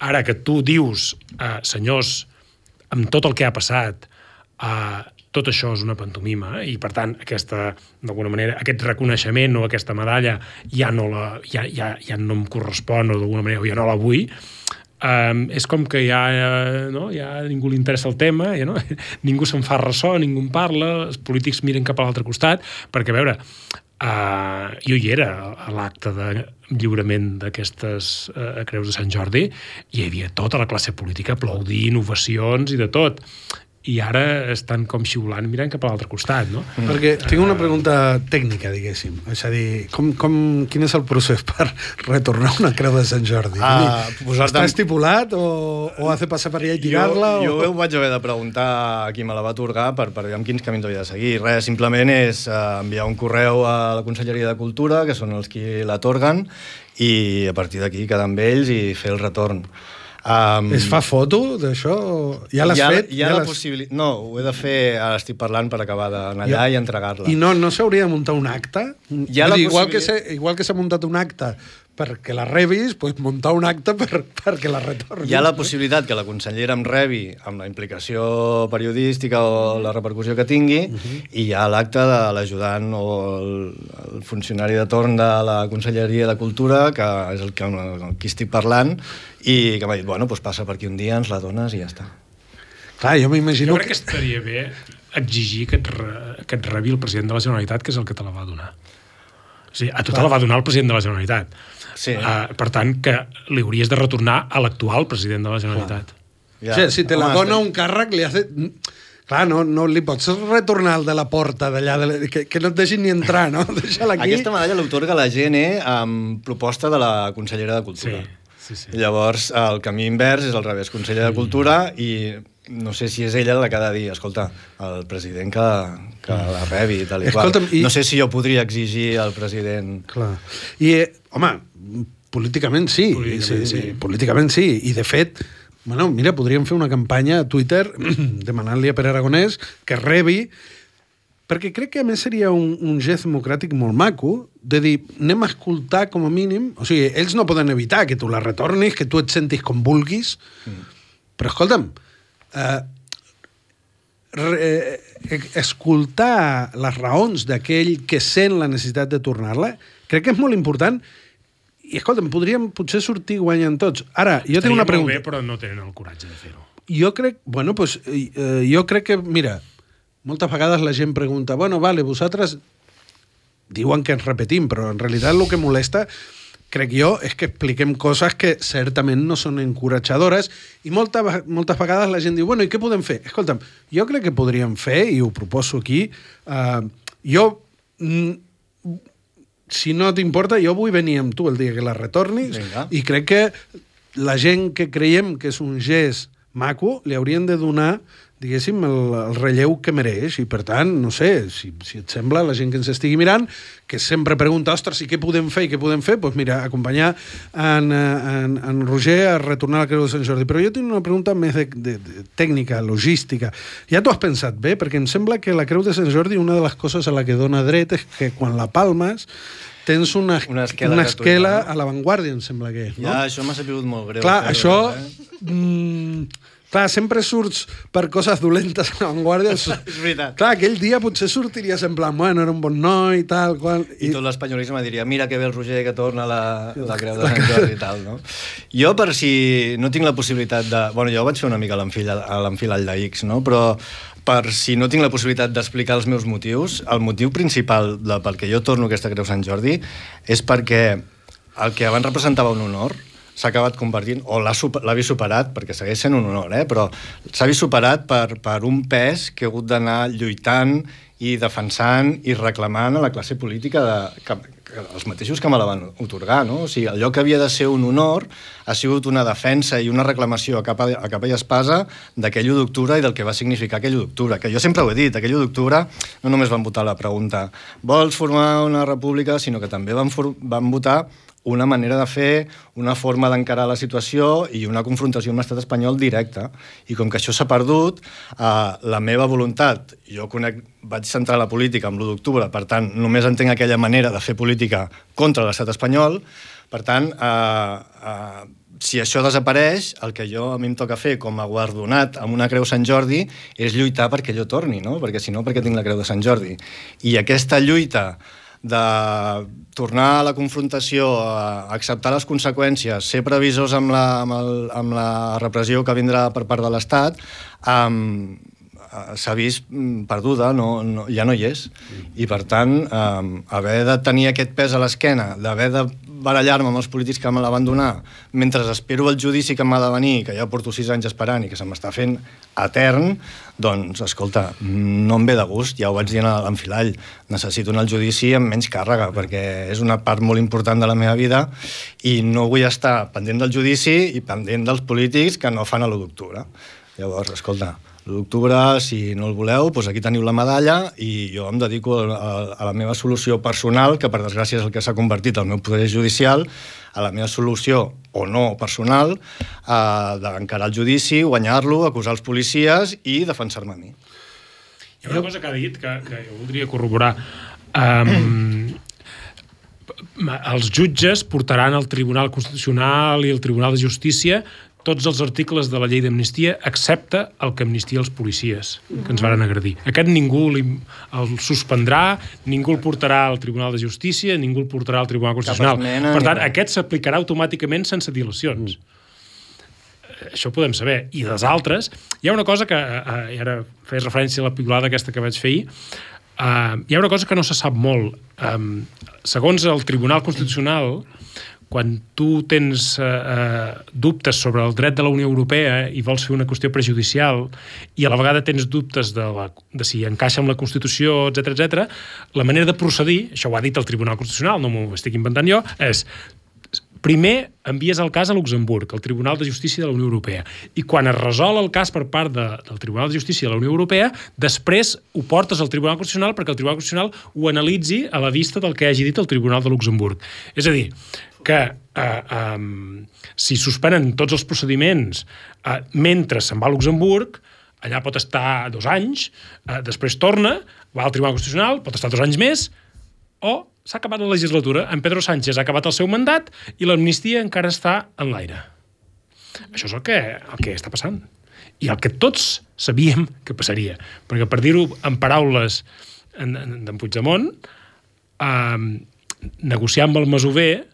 D: ara que tu dius, eh, senyors, amb tot el que ha passat, eh, tot això és una pantomima eh? i per tant aquesta, d'alguna manera aquest reconeixement o aquesta medalla ja no, la, ja, ja, ja no em correspon o d'alguna manera ja no la vull um, és com que ja, no, ja ningú li interessa el tema, ja no? ningú se'n fa ressò, ningú en parla, els polítics miren cap a l'altre costat, perquè a veure, uh, jo hi era a l'acte de lliurament d'aquestes uh, creus de Sant Jordi, hi havia tota la classe política aplaudint, ovacions i de tot i ara estan com xiulant mirant cap a l'altre costat, no?
B: Mm. Perquè tinc una pregunta tècnica, diguéssim. És a dir, com, com, quin és el procés per retornar una creu de Sant Jordi? Ah, Està estipulat o, o hace passar per allà i tirar-la?
C: Jo,
B: o...
C: jo ho vaig haver de preguntar a qui me la va atorgar per, per veure quins camins havia de seguir. Res, simplement és uh, enviar un correu a la Conselleria de Cultura, que són els qui l'atorguen, i a partir d'aquí quedar amb ells i fer el retorn.
B: Um, es fa foto d'això? Ja l'has fet?
C: Hi ha ja la possibilitat... No, ho he de fer... Ara estic parlant per acabar d'anar allà i entregar-la.
B: I no, no s'hauria de muntar un acte? Hi ha la igual, que igual que s'ha muntat un acte perquè la rebis, pues, muntar un acte per, perquè la retornis.
C: Hi ha la possibilitat que la consellera em rebi amb la implicació periodística o la repercussió que tingui uh -huh. i hi ha l'acte de l'ajudant o el, el funcionari de torn de la Conselleria de Cultura, que és el que, amb qui estic parlant, i que m'ha dit, bueno, doncs passa per aquí un dia, ens la dones i ja està.
B: Clar, jo m'imagino...
D: Jo crec que... que estaria bé exigir que et, re, que et rebi el president de la Generalitat, que és el que te la va donar. O sigui, a te la va donar el president de la Generalitat Sí. Uh, per tant, que li hauries de retornar a l'actual president de la Generalitat.
B: Ja. Sí, si te la dona un càrrec, li hace... Clar, no, no li pots retornar el de la porta d'allà, que, que no et deixin ni entrar, no? Deixa-la aquí.
C: Aquesta medalla l'autorga la GNE amb proposta de la consellera de Cultura. Sí. Sí, sí. Llavors, el camí invers és al revés, conseller de Cultura, i no sé si és ella la que ha de dir, escolta, el president que, que la rebi i tal i Escolta'm, qual. I... No sé si jo podria exigir al president...
B: Clar. I, eh, home, políticament sí. Políticament sí, sí. Políticament sí. I, de fet, bueno, mira, podríem fer una campanya a Twitter demanant-li a Pere Aragonès que rebi perquè crec que a més seria un, un gest democràtic molt maco de dir, anem a escoltar com a mínim, o sigui, ells no poden evitar que tu la retornis, que tu et sentis com vulguis, mm. però escolta'm, eh, re, eh, escoltar les raons d'aquell que sent la necessitat de tornar-la, crec que és molt important i escolta'm, podríem potser sortir guanyant tots. Ara, jo tinc una pregunta.
D: Bé, però no tenen el coratge de fer-ho.
B: Jo crec, bueno, pues, eh, jo crec que, mira, moltes vegades la gent pregunta, bueno, vale, vosaltres diuen que ens repetim, però en realitat el que molesta crec jo, és que expliquem coses que certament no són encoratjadores i molta, moltes vegades la gent diu, bueno, i què podem fer? Escolta'm, jo crec que podríem fer, i ho proposo aquí, uh, jo, mm, si no t'importa, jo vull venir amb tu el dia que la retornis Vinga. i crec que la gent que creiem que és un gest maco, li haurien de donar diguéssim, el, el relleu que mereix i per tant, no sé, si, si et sembla la gent que ens estigui mirant, que sempre pregunta ostres, i què podem fer i què podem fer doncs mira, acompanyar en, en, en Roger a retornar a la Creu de Sant Jordi però jo tinc una pregunta més de, de, de tècnica, logística, ja t'ho has pensat bé perquè em sembla que la Creu de Sant Jordi una de les coses a la que dona dret és que quan la palmes tens una, una esquela, una esquela a l'avantguàrdia, em sembla que és.
C: No? Ja, això m'ha sabut molt greu.
B: Clar, això... Eh? Mm, Clar, sempre surts per coses dolentes a l'avantguàrdia.
C: és veritat.
B: Clar, aquell dia potser sortiries en plan, bueno, era un bon noi, tal, qual...
C: I, I tot l'espanyolisme diria, mira que bé el Roger que torna la, la creu de Sant Jordi i tal, no? Jo, per si no tinc la possibilitat de... Bueno, jo vaig fer una mica a l'enfilall de X, no? Però per si no tinc la possibilitat d'explicar els meus motius, el motiu principal de, pel que jo torno a aquesta Creu Sant Jordi és perquè el que abans representava un honor s'ha acabat convertint, o l'ha vist superat, perquè segueix sent un honor, eh? però s'ha vist superat per, per un pes que ha hagut d'anar lluitant i defensant i reclamant a la classe política de, que, que els mateixos que me la van otorgar, no? O sigui, allò que havia de ser un honor ha sigut una defensa i una reclamació a capa, a capa i espasa d'aquell 1 d'octubre i del que va significar aquell 1 d'octubre, que jo sempre ho he dit, aquell 1 d'octubre no només van votar la pregunta vols formar una república, sinó que també van, van votar una manera de fer, una forma d'encarar la situació i una confrontació amb l'estat espanyol directa. I com que això s'ha perdut, eh, la meva voluntat, jo conec, vaig centrar la política amb l'1 d'octubre, per tant, només entenc aquella manera de fer política contra l'estat espanyol, per tant, eh, eh, si això desapareix, el que jo a mi em toca fer com a guardonat amb una creu Sant Jordi és lluitar perquè allò torni, no? perquè si no, perquè tinc la creu de Sant Jordi. I aquesta lluita de tornar a la confrontació, a acceptar les conseqüències, ser previsors amb la, amb, el, amb la repressió que vindrà per part de l'Estat, um, s'ha vist mm, perduda, no, no, ja no hi és. I, per tant, um, haver de tenir aquest pes a l'esquena, d'haver de barallar-me amb els polítics que me la van donar, mentre espero el judici que m'ha de venir, que ja porto sis anys esperant i que se m'està fent etern, doncs, escolta, no em ve de gust, ja ho vaig dir a l'enfilall, necessito anar al judici amb menys càrrega, perquè és una part molt important de la meva vida i no vull estar pendent del judici i pendent dels polítics que no fan a l'1 d'octubre. Llavors, escolta, d'octubre, si no el voleu, doncs aquí teniu la medalla i jo em dedico a, a la meva solució personal, que per desgràcia és el que s'ha convertit el meu poder judicial, a la meva solució, o no personal, eh, d'encarar el judici, guanyar-lo, acusar els policies i defensar-me a mi.
D: Hi ha una cosa que ha dit que, que jo voldria corroborar. Um, els jutges portaran al Tribunal Constitucional i al Tribunal de Justícia tots els articles de la llei d'amnistia excepte el que amnistia els policies que ens varen agredir. Aquest ningú el suspendrà, ningú el portarà al Tribunal de Justícia, ningú el portarà al Tribunal Constitucional. Esmena, per tant, aquest s'aplicarà automàticament sense dilacions. Mm. Això ho podem saber. I les altres, hi ha una cosa que, eh, ara fes referència a la piulada aquesta que vaig fer ahir, uh, hi ha una cosa que no se sap molt. Um, segons el Tribunal Constitucional, quan tu tens eh, eh, dubtes sobre el dret de la Unió Europea i vols fer una qüestió prejudicial i a la vegada tens dubtes de, la, de si encaixa amb la Constitució, etc etc, la manera de procedir, això ho ha dit el Tribunal Constitucional, no m'ho estic inventant jo, és primer envies el cas a Luxemburg, al Tribunal de Justícia de la Unió Europea, i quan es resol el cas per part de, del Tribunal de Justícia de la Unió Europea, després ho portes al Tribunal Constitucional perquè el Tribunal Constitucional ho analitzi a la vista del que hagi dit el Tribunal de Luxemburg. És a dir, que eh, um, si suspenen tots els procediments eh, mentre se'n va a Luxemburg, allà pot estar dos anys, eh, després torna, va al Tribunal Constitucional, pot estar dos anys més, o s'ha acabat la legislatura, en Pedro Sánchez ha acabat el seu mandat i l'amnistia encara està en l'aire. Això és el que, el que està passant. I el que tots sabíem que passaria. Perquè per dir-ho en paraules d'en Puigdemont, eh, negociar amb el Masover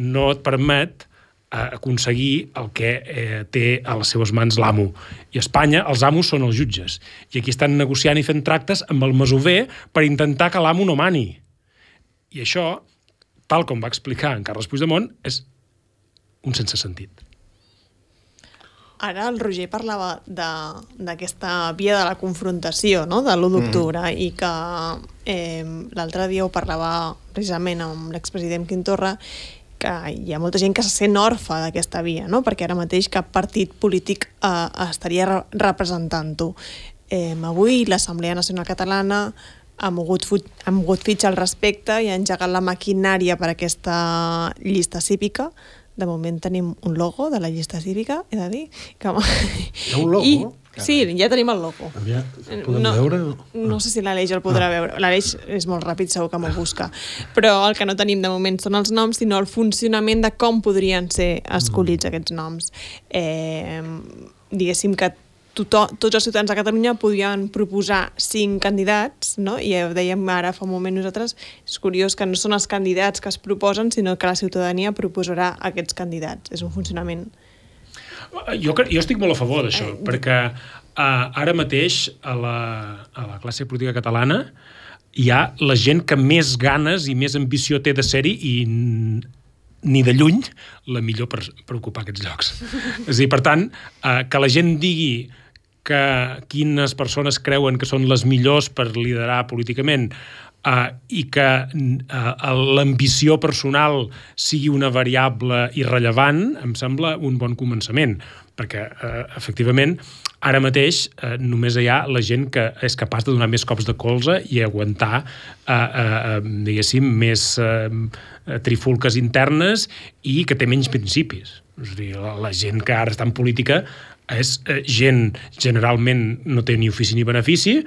D: no et permet eh, aconseguir el que eh, té a les seves mans l'amo. I a Espanya els amos són els jutges. I aquí estan negociant i fent tractes amb el masover per intentar que l'amo no mani. I això, tal com va explicar en Carles Puigdemont, és un sense sentit.
A: Ara el Roger parlava d'aquesta via de la confrontació no? de l'1 d'octubre mm. i que eh, l'altre dia ho parlava precisament amb l'expresident Quim Torra que hi ha molta gent que se sent orfa d'aquesta via, no? perquè ara mateix cap partit polític eh, estaria re representant-ho. Eh, avui l'Assemblea Nacional Catalana ha mogut, ha mogut fitxa al respecte i ha engegat la maquinària per aquesta llista cívica. De moment tenim un logo de la llista cívica, he de dir. Que...
B: Hi ha un logo? I,
A: Sí, ja tenim el logo.
B: Ja, podem no, veure?
A: No sé si l'Aleix el podrà ah. veure. L'Aleix és molt ràpid, segur que m'ho busca. Però el que no tenim de moment són els noms, sinó el funcionament de com podrien ser escollits mm. aquests noms. Eh, diguéssim que tothom, tots els ciutadans de Catalunya podien proposar cinc candidats, no? i ho dèiem ara fa un moment nosaltres, és curiós que no són els candidats que es proposen, sinó que la ciutadania proposarà aquests candidats. És un funcionament
D: jo, jo estic molt a favor d'això, eh, perquè uh, ara mateix a la, a la classe política catalana hi ha la gent que més ganes i més ambició té de ser-hi i ni de lluny la millor per, per ocupar aquests llocs. És a dir, per tant, eh, que la gent digui que quines persones creuen que són les millors per liderar políticament uh, i que uh, l'ambició personal sigui una variable irrellevant, em sembla un bon començament, perquè, uh, efectivament, ara mateix uh, només hi ha la gent que és capaç de donar més cops de colze i aguantar, uh, uh, diguéssim, més uh, trifulques internes i que té menys principis. És a dir, la, la gent que ara està en política és eh, gent, generalment no té ni ofici ni benefici,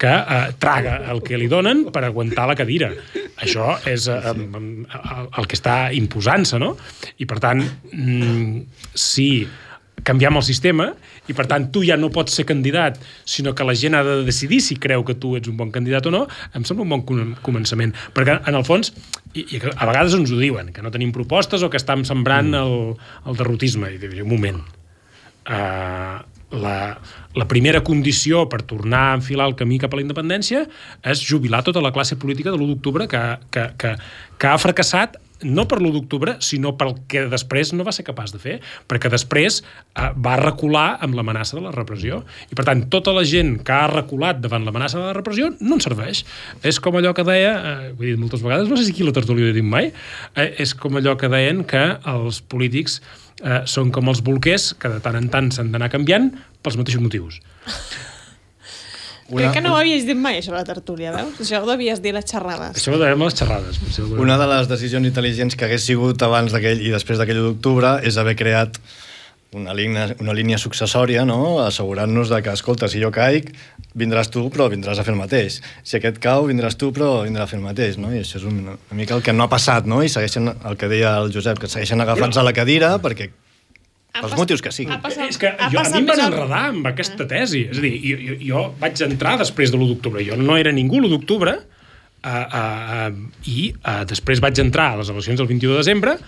D: que eh, traga el que li donen per aguantar la cadira. Això és eh, el, que està imposant-se, no? I, per tant, mm, si canviem el sistema i, per tant, tu ja no pots ser candidat, sinó que la gent ha de decidir si creu que tu ets un bon candidat o no, em sembla un bon començament. Perquè, en el fons, i, i a vegades ens ho diuen, que no tenim propostes o que estem sembrant mm. el, el derrotisme. I dic, un moment, eh, la, la primera condició per tornar a enfilar el camí cap a la independència és jubilar tota la classe política de l'1 d'octubre que, que, que, que ha fracassat no per l'1 d'octubre, sinó pel que després no va ser capaç de fer, perquè després eh, va recular amb l'amenaça de la repressió. I, per tant, tota la gent que ha reculat davant l'amenaça de la repressió no en serveix. És com allò que deia, eh, ho he dit moltes vegades, no sé si aquí la tertúlia ho he dit mai, eh, és com allò que deien que els polítics eh, són com els bolquers, que de tant en tant s'han d'anar canviant pels mateixos motius.
A: Una... Crec que no ho havies dit mai, això, la tertúlia, veus? Això ho devies dir les xerrades.
D: Això ho dèiem a les xerrades.
C: Una de les decisions intel·ligents que hagués sigut abans d'aquell i després d'aquell d'octubre és haver creat una línia, una línia successòria, no? assegurant-nos de que, escolta, si jo caic, vindràs tu, però vindràs a fer el mateix. Si aquest cau, vindràs tu, però vindrà a fer el mateix. No? I això és una, una mica el que no ha passat, no? i segueixen el que deia el Josep, que segueixen agafant-se a la cadira perquè pels motius que siguin.
D: Passat, és que jo, a mi em van enredar amb aquesta tesi. És a dir, jo, jo, jo vaig entrar després de l'1 d'octubre. Jo no era ningú l'1 d'octubre, uh, uh, uh, i uh, després vaig entrar a les eleccions del 21 de desembre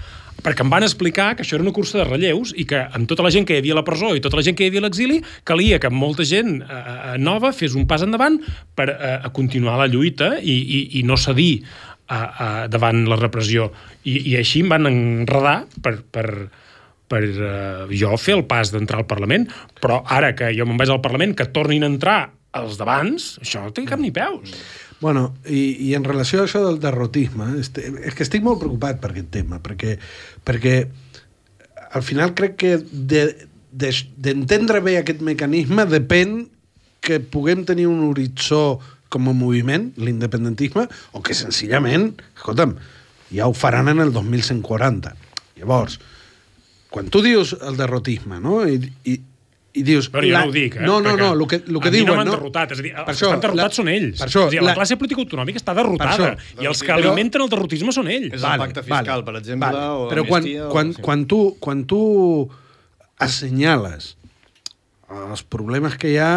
D: perquè em van explicar que això era una cursa de relleus i que amb tota la gent que hi havia a la presó i tota la gent que hi havia a l'exili, calia que molta gent eh, nova fes un pas endavant per eh, a continuar la lluita i, i, i no cedir eh, eh, davant la repressió. I, I així em van enredar per, per, per uh, jo fer el pas d'entrar al Parlament, però ara que jo me'n vaig al Parlament, que tornin a entrar els d'abans, això no té cap ni peus.
B: Bueno, i, i en relació a això del derrotisme, este, és que estic molt preocupat per aquest tema, perquè, perquè al final crec que d'entendre de, de, bé aquest mecanisme depèn que puguem tenir un horitzó com a moviment, l'independentisme, o que senzillament, escolta'm, ja ho faran en el 2140. Llavors, quan tu dius el derrotisme, no? I, i, i dius...
D: Però jo la... no ho dic, eh?
B: No, no, no, el que, el que diuen...
D: no m'han no? derrotat, és a dir, per els això, que estan derrotats la... són ells. Per això, és a dir, la... la classe política autonòmica està derrotada, això, i els que però... alimenten el derrotisme són ells.
C: És vale, el pacte fiscal, vale, per exemple, vale. o
B: Però quan, quan, o... quan, tu, quan tu assenyales els problemes que hi ha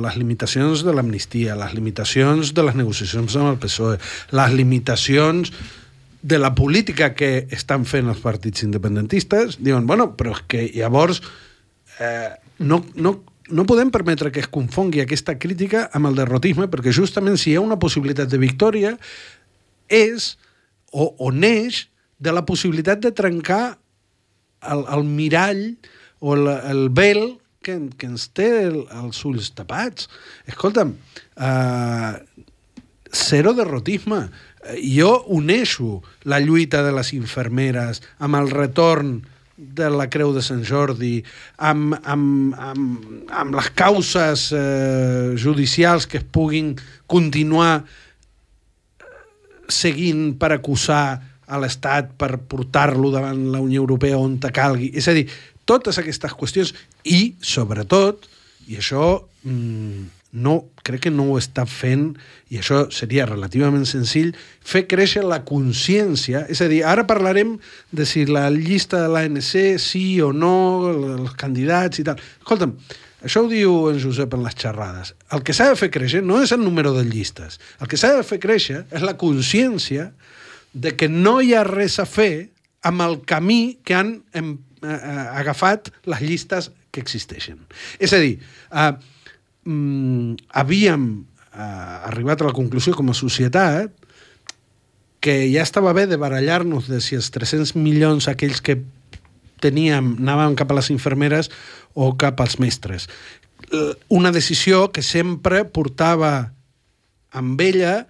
B: les limitacions de l'amnistia, les limitacions de les negociacions amb el PSOE, les limitacions de la política que estan fent els partits independentistes, diuen, bueno, però és que llavors eh, no, no, no podem permetre que es confongui aquesta crítica amb el derrotisme, perquè justament si hi ha una possibilitat de victòria és o, o neix de la possibilitat de trencar el, el mirall o el, el vel que, que ens té el, els ulls tapats. Escolta'm, uh, zero derrotisme. Jo uneixo la lluita de les infermeres amb el retorn de la Creu de Sant Jordi, amb, amb, amb, amb les causes eh, judicials que es puguin continuar eh, seguint per acusar a l'Estat per portar-lo davant la Unió Europea on te calgui. És a dir, totes aquestes qüestions i, sobretot, i això mmm, no, crec que no ho està fent, i això seria relativament senzill, fer créixer la consciència, és a dir, ara parlarem de si la llista de l'ANC sí o no, els candidats i tal. Escolta'm, això ho diu en Josep en les xerrades. El que s'ha de fer créixer no és el número de llistes. El que s'ha de fer créixer és la consciència de que no hi ha res a fer amb el camí que han eh, eh agafat les llistes que existeixen. És a dir, eh, mm, havíem eh, arribat a la conclusió com a societat que ja estava bé de barallar-nos de si els 300 milions aquells que teníem anaven cap a les infermeres o cap als mestres. Eh, Una decisió que sempre portava amb ella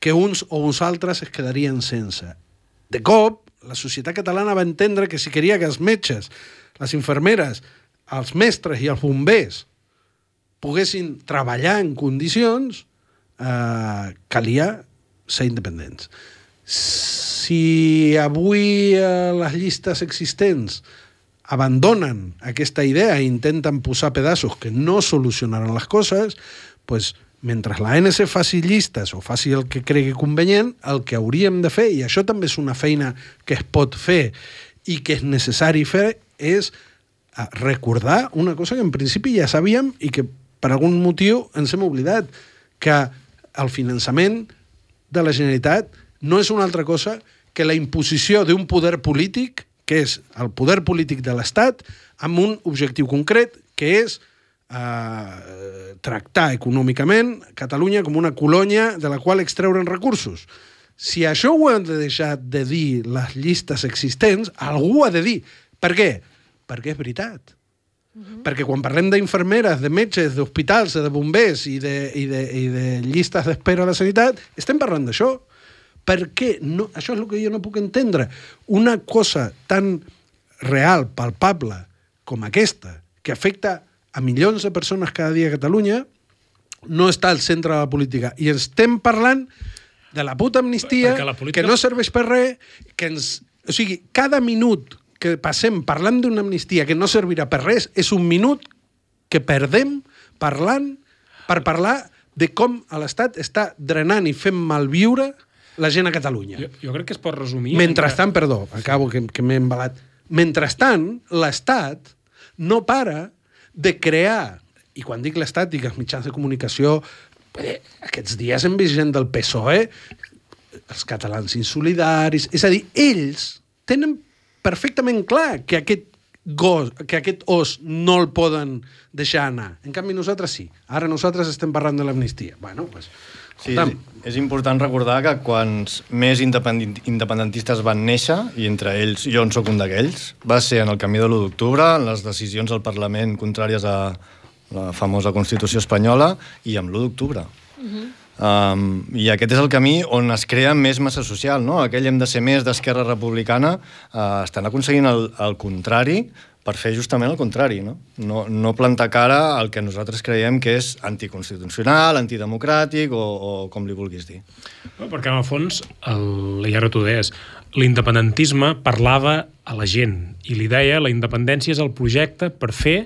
B: que uns o uns altres es quedarien sense. De cop, la societat catalana va entendre que si queria que els metges, les infermeres, els mestres i els bombers poguessin treballar en condicions, eh, calia ser independents. Si avui eh, les llistes existents abandonen aquesta idea i intenten posar pedaços que no solucionaran les coses, pues, mentre la ANC faci llistes o faci el que cregui convenient, el que hauríem de fer, i això també és una feina que es pot fer i que és necessari fer, és eh, recordar una cosa que en principi ja sabíem i que per algun motiu ens hem oblidat, que el finançament de la Generalitat no és una altra cosa que la imposició d'un poder polític, que és el poder polític de l'Estat, amb un objectiu concret, que és eh, tractar econòmicament Catalunya com una colònia de la qual extreure'n recursos. Si això ho han de deixar de dir les llistes existents, algú ha de dir. Per què? Perquè és veritat. Uh -huh. Perquè quan parlem d'infermeres, de metges, d'hospitals, de bombers i de, i de, i de llistes d'espera a la sanitat, estem parlant d'això. Per què? No, això és el que jo no puc entendre. Una cosa tan real, palpable, com aquesta, que afecta a milions de persones cada dia a Catalunya, no està al centre de la política. I estem parlant de la puta amnistia,
D: la política-
B: que no serveix per res, que ens... O sigui, cada minut que passem parlant d'una amnistia que no servirà per res és un minut que perdem parlant per parlar de com a l'Estat està drenant i fent malviure la gent a Catalunya.
D: Jo, jo crec que es pot resumir...
B: Mentrestant, perdó, acabo que, que m'he embalat. Mentrestant, l'Estat no para de crear, i quan dic l'Estat, dic els mitjans de comunicació, bé, aquests dies hem vist gent del PSOE, els catalans insolidaris, és a dir, ells tenen perfectament clar que aquest gos, que aquest os no el poden deixar anar. En canvi, nosaltres sí. Ara nosaltres estem parlant de l'amnistia. Bueno, pues,
C: Sí,
B: escolta'm,
C: és important recordar que quants més independent, independentistes van néixer, i entre ells jo en sóc un d'aquells, va ser en el camí de l'1 d'octubre, en les decisions al Parlament contràries a la famosa Constitució espanyola, i amb l'1 d'octubre. Uh -huh. Um, I aquest és el camí on es crea més massa social, no? Aquell hem de ser més d'Esquerra Republicana, uh, estan aconseguint el, el contrari per fer justament el contrari, no? No, no plantar cara al que nosaltres creiem que és anticonstitucional, antidemocràtic o, o com li vulguis dir.
D: No, perquè en el fons, el, i ara t'ho deies, l'independentisme parlava a la gent i li deia la independència és el projecte per fer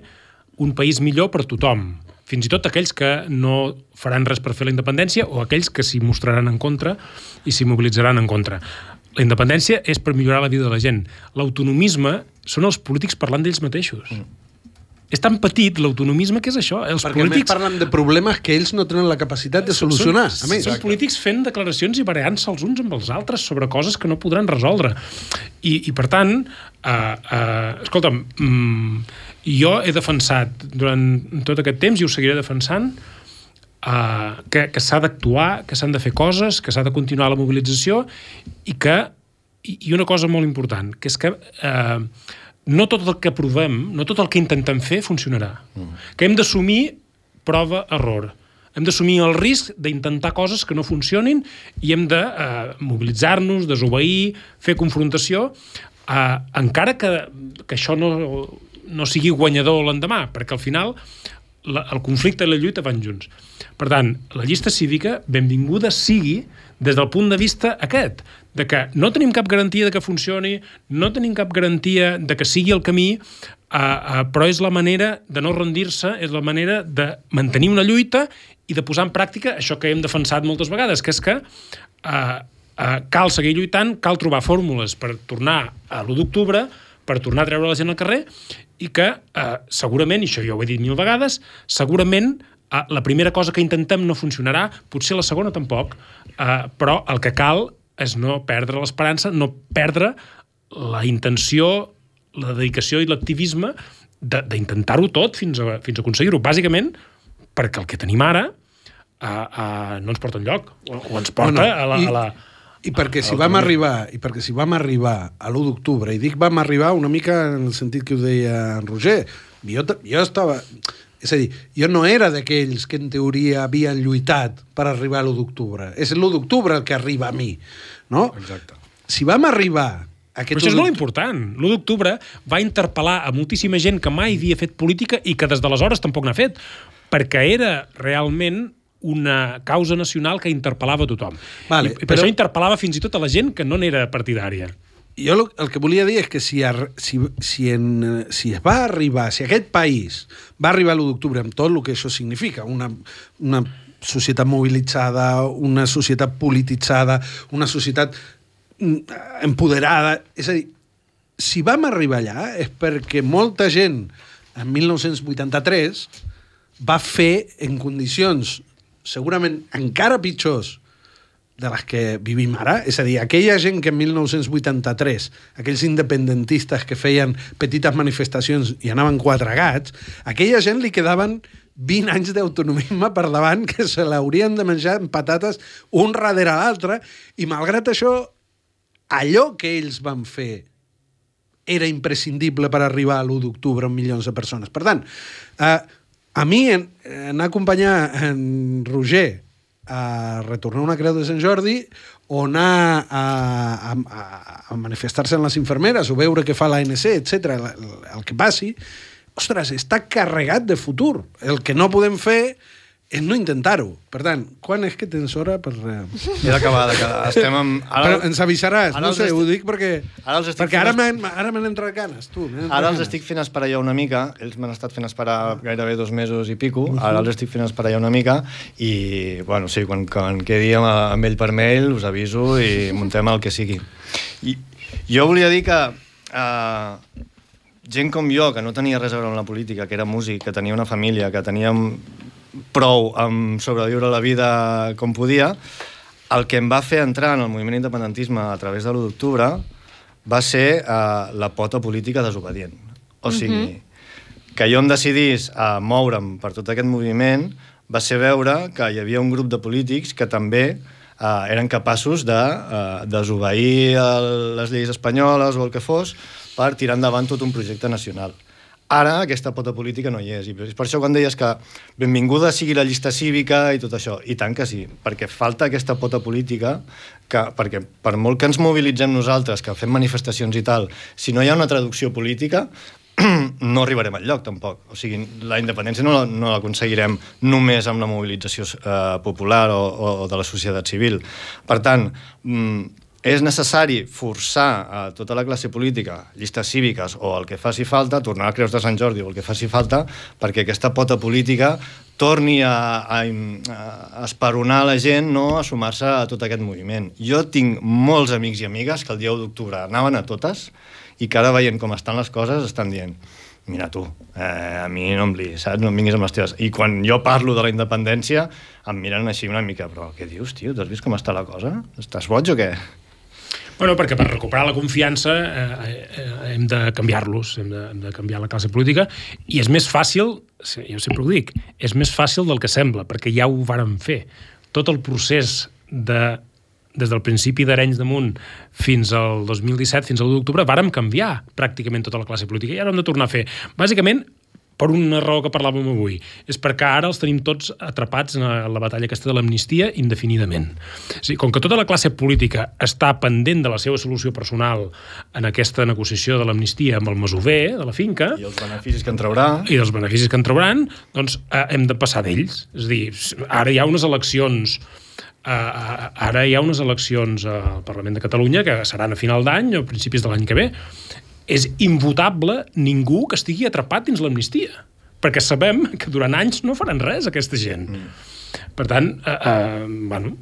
D: un país millor per tothom fins i tot aquells que no faran res per fer la independència o aquells que s'hi mostraran en contra i s'hi mobilitzaran en contra. La independència és per millorar la vida de la gent. L'autonomisme són els polítics parlant d'ells mateixos. Mm. És tan petit l'autonomisme que és això. Els
B: perquè
D: polítics...
B: parlen de problemes que ells no tenen la capacitat de solucionar.
D: Són,
B: a més.
D: són polítics fent declaracions i barallant-se els uns amb els altres sobre coses que no podran resoldre. I, i per tant, uh, uh, escolta'm, mm, jo he defensat durant tot aquest temps i ho seguiré defensant uh, que, que s'ha d'actuar, que s'han de fer coses, que s'ha de continuar la mobilització i que i, una cosa molt important, que és que uh, no tot el que provem, no tot el que intentem fer funcionarà. Mm. Que hem d'assumir prova-error. Hem d'assumir el risc d'intentar coses que no funcionin i hem de uh, mobilitzar-nos, desobeir, fer confrontació, uh, encara que, que això no, no sigui guanyador l'endemà, perquè al final la, el conflicte i la lluita van junts. Per tant, la llista cívica, benvinguda sigui des del punt de vista aquest, de que no tenim cap garantia de que funcioni, no tenim cap garantia de que sigui el camí, uh, uh, però és la manera de no rendir-se, és la manera de mantenir una lluita i de posar en pràctica això que hem defensat moltes vegades, que és que uh, uh, cal seguir lluitant, cal trobar fórmules per tornar a l'1 d'octubre, per tornar a treure la gent al carrer i que eh, segurament, i això jo ho he dit mil vegades, segurament eh, la primera cosa que intentem no funcionarà, potser la segona tampoc, eh, però el que cal és no perdre l'esperança, no perdre la intenció, la dedicació i l'activisme d'intentar-ho tot fins a, fins a aconseguir-ho. Bàsicament, perquè el que tenim ara eh, eh, no ens porta enlloc, o, o ens porta
B: No, no.
D: a la...
B: I-
D: A la
B: I perquè si vam arribar, i perquè si vam arribar a l'1 d'octubre, i dic vam arribar una mica en el sentit que ho deia en Roger, jo, jo estava... És a dir, jo no era d'aquells que en teoria havien lluitat per arribar a l'1 d'octubre. És l'1 d'octubre el que arriba a mi, no?
C: Exacte.
B: Si vam arribar a
D: Però
B: aquest
D: això és
B: 1
D: molt important. L'1 d'octubre va interpel·lar a moltíssima gent que mai havia fet política i que des d'aleshores tampoc n'ha fet, perquè era realment una causa nacional que interpel·lava tothom.
B: Vale,
D: I, i per
B: però-
D: això interpel·lava fins i tot a la gent que no n'era partidària.
B: jo lo- el que volia dir és que si, ar- si, si, en, si es va arribar, si aquest país va arribar l'1 d'octubre amb tot el que això significa, una, una societat mobilitzada, una societat polititzada, una societat mm, empoderada, és a dir, si vam arribar allà és perquè molta gent en 1983 va fer en condicions segurament encara pitjors de les que vivim ara. És a dir, aquella gent que en 1983, aquells independentistes que feien petites manifestacions i anaven quatre gats, aquella gent li quedaven 20 anys d'autonomisme per davant que se l'haurien de menjar amb patates un darrere l'altre i malgrat això, allò que ells van fer era imprescindible per arribar a l'1 d'octubre amb milions de persones. Per tant, eh, a mi en, anar a acompanyar en Roger a retornar una creu de Sant Jordi o anar a, a, a, manifestar-se en les infermeres o veure què fa l'ANC, etc el, el que passi, ostres, està carregat de futur. El que no podem fer és no intentar-ho. Per tant, quan és que tens hora per... eh,
C: He d'acabar de quedar. Estem amb...
B: Però ens avisaràs,
C: ara
B: no sé,
C: estic-
B: ho dic perquè...
C: ara els estic
B: perquè ara
C: fent
B: ara m'han entrat ganes, tu. entrat
C: Ara els
B: ganes.
C: estic fent esperar ja una mica, ells m'han estat fent esperar gairebé dos mesos i pico, ara els estic fent esperar ja una mica i, bueno, sí, quan, quan quedi amb, amb ell per mail us aviso i muntem el que sigui. I jo volia dir que uh, gent com jo, que no tenia res a veure amb la política, que era músic, que tenia una família, que teníem prou amb sobreviure la vida com podia, el que em va fer entrar en el moviment independentisme a través de l'1 d'octubre va ser uh, la pota política desobedient. O sigui, que jo em decidís a moure'm per tot aquest moviment va ser veure que hi havia un grup de polítics que també uh, eren capaços de uh, desobeir el, les lleis espanyoles o el que fos per tirar endavant tot un projecte nacional. Ara aquesta pota política no hi és. I per això quan deies que benvinguda sigui la llista cívica i tot això. I tant que sí, perquè falta aquesta pota política que, perquè per molt que ens mobilitzem nosaltres, que fem manifestacions i tal, si no hi ha una traducció política, no arribarem al lloc, tampoc. O sigui, la independència no, no l'aconseguirem només amb la mobilització eh, popular o, o, o de la societat civil. Per tant, mm, és necessari forçar a tota la classe política, llistes cíviques o el que faci falta, tornar a Creus de Sant Jordi o el que faci falta, perquè aquesta pota política torni a, a, a esperonar la gent no a sumar-se a tot aquest moviment. Jo tinc molts amics i amigues que el dia 1 d'octubre anaven a totes i que ara veient com estan les coses estan dient mira tu, eh, a mi no em li, saps? No em vinguis amb les teves. I quan jo parlo de la independència, em miren així una mica, però què dius, tio? T'has vist com està la cosa? Estàs boig o què?
D: Bueno, perquè per recuperar la confiança eh, eh, hem de canviar-los, hem, de, hem de canviar la classe política, i és més fàcil, jo sempre ho dic, és més fàcil del que sembla, perquè ja ho vàrem fer. Tot el procés de des del principi d'Arenys damunt fins al 2017, fins al 1 d'octubre, vàrem canviar pràcticament tota la classe política i ara hem de tornar a fer. Bàsicament, per una raó que parlàvem avui, és perquè ara els tenim tots atrapats en la batalla aquesta de l'amnistia indefinidament. O sigui, com que tota la classe política està pendent de la seva solució personal en aquesta negociació de l'amnistia amb el masover de la finca,
C: I els beneficis que en traurà...
D: i dels beneficis que en trauran, doncs eh, hem de passar d'ells. És a dir, ara hi ha unes eleccions eh, ara hi ha unes eleccions al Parlament de Catalunya que seran a final d'any o principis de l'any que ve. És invotable ningú que estigui atrapat dins l'amnistia, perquè sabem que durant anys no faran res aquesta gent. Mm. Per tant, eh, eh, bueno,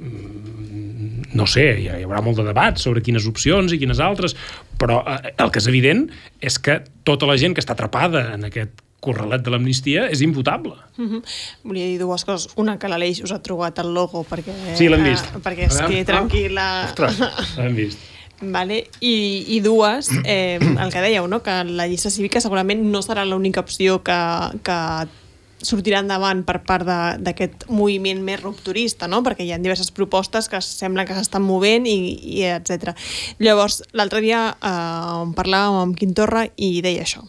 D: no sé, hi, hi haurà molt de debat sobre quines opcions i quines altres, però eh, el que és evident és que tota la gent que està atrapada en aquest corralet de l'amnistia és imputable.
A: Mm -hmm. Volia dir dues coses. Una, que l'Aleix us ha trobat el logo perquè,
D: Sí, l'hem vist.
A: eh, perquè estigui
D: Ah.
A: tranquil·la.
C: Ostres.
D: L'hem vist.
A: Vale. I, I dues, eh, el que dèieu, no? que la llista cívica segurament no serà l'única opció que, que sortirà endavant per part d'aquest moviment més rupturista, no? perquè hi ha diverses propostes que sembla que s'estan movent i, i etc. Llavors, l'altre dia eh, parlàvem amb Quim Torra i deia això.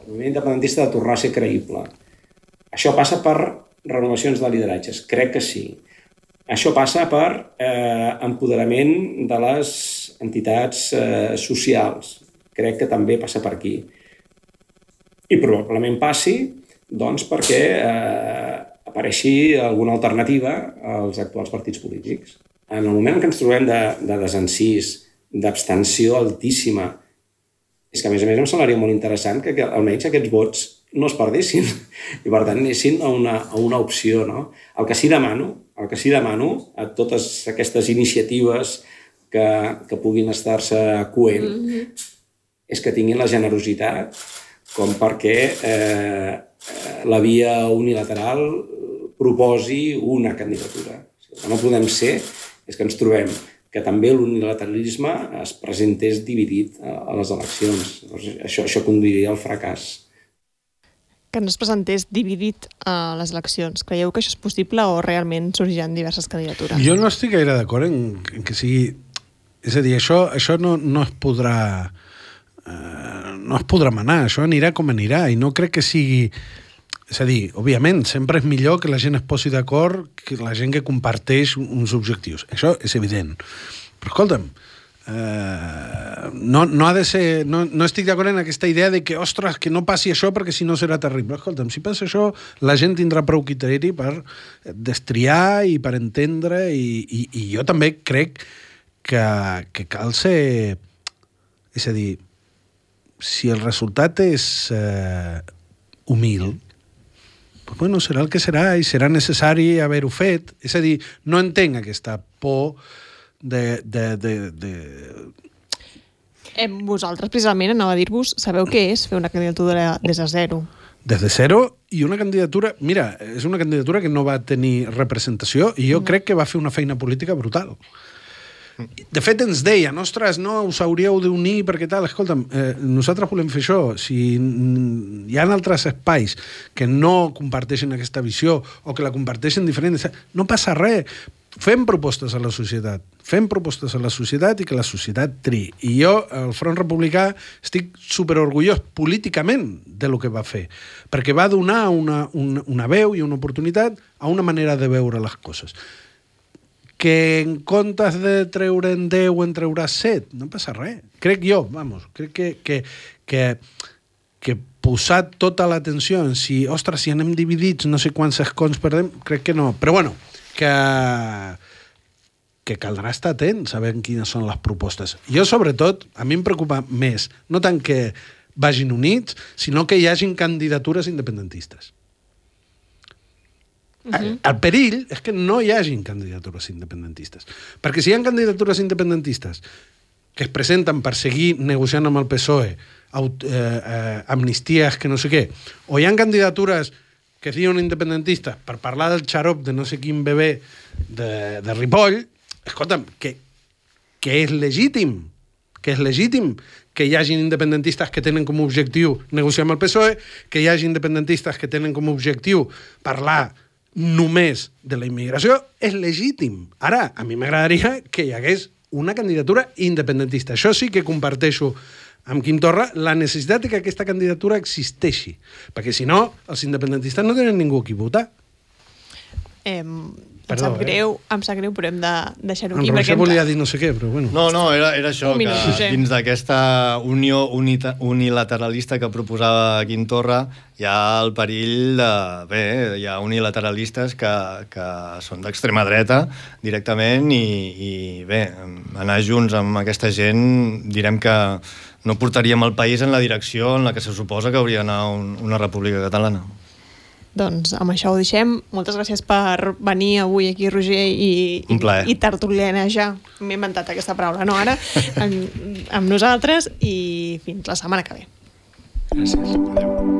F: El moviment independentista de tornar a ser creïble. Això passa per renovacions de lideratges, crec que sí. Això passa per eh, empoderament de les entitats eh, socials, crec que també passa per aquí. I probablement passi doncs, perquè eh, apareixi alguna alternativa als actuals partits polítics. En el moment en què ens trobem de, de desencís, d'abstenció altíssima, és que, a més a més, em semblaria molt interessant que, que almenys aquests vots no es perdessin i, per tant, anessin a una, a una opció. No? El que sí demano, el que sí demano a totes aquestes iniciatives que, que puguin estar-se coent mm -hmm. és que tinguin la generositat com perquè eh, la via unilateral proposi una candidatura. El que no podem ser és que ens trobem que també l'unilateralisme es presentés dividit a, a les eleccions. Llavors, això, això conduiria al fracàs.
A: Que no es presentés dividit a les eleccions. Creieu que això és possible o realment sorgiran diverses candidatures?
B: Jo no estic gaire d'acord en, en que sigui... És a dir, això, això no, no es podrà... Eh, no es podrà manar, això anirà com anirà i no crec que sigui... És a dir, òbviament, sempre és millor que la gent es posi d'acord que la gent que comparteix uns objectius. Això és evident. Però escolta'm, eh, no, no ha de ser... No, no estic d'acord en aquesta idea de que, ostres, que no passi això perquè si no serà terrible. Escolta'm, si passa això, la gent tindrà prou criteri per destriar i per entendre i, i, i jo també crec que, que cal ser... És a dir, si el resultat és eh, humil, pues bueno, serà el que serà i serà necessari haver-ho fet. És a dir, no entenc aquesta por de... de, de, de...
A: Eh, vosaltres, precisament, anava a dir-vos, sabeu què és fer una candidatura des de zero?
B: des de zero i una candidatura... Mira, és una candidatura que no va tenir representació i jo mm. crec que va fer una feina política brutal. De fet, ens deien, ostres, no, us hauríeu d'unir perquè tal. Escolta'm, eh, nosaltres volem fer això. Si hi ha altres espais que no comparteixen aquesta visió o que la comparteixen diferent, no passa res. Fem propostes a la societat. Fem propostes a la societat i que la societat tri. I jo, el Front Republicà, estic superorgullós políticament de lo que va fer. Perquè va donar una, una, una veu i una oportunitat a una manera de veure les coses que en comptes de treure en 10 en treuràs 7, no passa res. Crec jo, vamos, crec que, que, que, que posar tota l'atenció en si, ostres, si anem dividits, no sé quants escons perdem, crec que no. Però bueno, que, que caldrà estar atent, sabent quines són les propostes. Jo, sobretot, a mi em preocupa més, no tant que vagin units, sinó que hi hagin candidatures independentistes. Uh -huh. El perill és que no hi hagin candidatures independentistes. Perquè si hi ha candidatures independentistes que es presenten per seguir negociant amb el PSOE aut, eh, eh, amnisties que no sé què, o hi ha candidatures que diuen independentistes per parlar del xarop de no sé quin bebè de, de Ripoll, escolta'm, que, que és legítim, que és legítim que hi hagin independentistes que tenen com a objectiu negociar amb el PSOE, que hi hagi independentistes que tenen com a objectiu parlar només de la immigració és legítim. Ara, a mi m'agradaria que hi hagués una candidatura independentista. Això sí que comparteixo amb Quim Torra la necessitat de que aquesta candidatura existeixi. Perquè, si no, els independentistes no tenen ningú qui votar.
A: Eh,
B: Perdó,
A: em sap
B: eh?
A: greu, em sap greu, però hem de deixar-ho
B: En
A: aquí.
B: Roger
A: perquè hem-
B: volia dir no sé què, però bueno.
C: No, no, era, era això,
A: Un minut,
C: que
A: Josep.
C: dins d'aquesta unió unita, unilateralista que proposava Quim Torra hi ha el perill de... Bé, hi ha unilateralistes que, que són d'extrema dreta directament i, i bé, anar junts amb aquesta gent direm que no portaríem el país en la direcció en la que se suposa que hauria d'anar un, una república catalana.
A: Doncs amb això ho deixem. Moltes gràcies per venir avui aquí, Roger, i, i, i tertulianejar. M'he inventat aquesta paraula, no ara? amb, amb nosaltres i fins la setmana que ve.
D: Gràcies.
C: Adéu.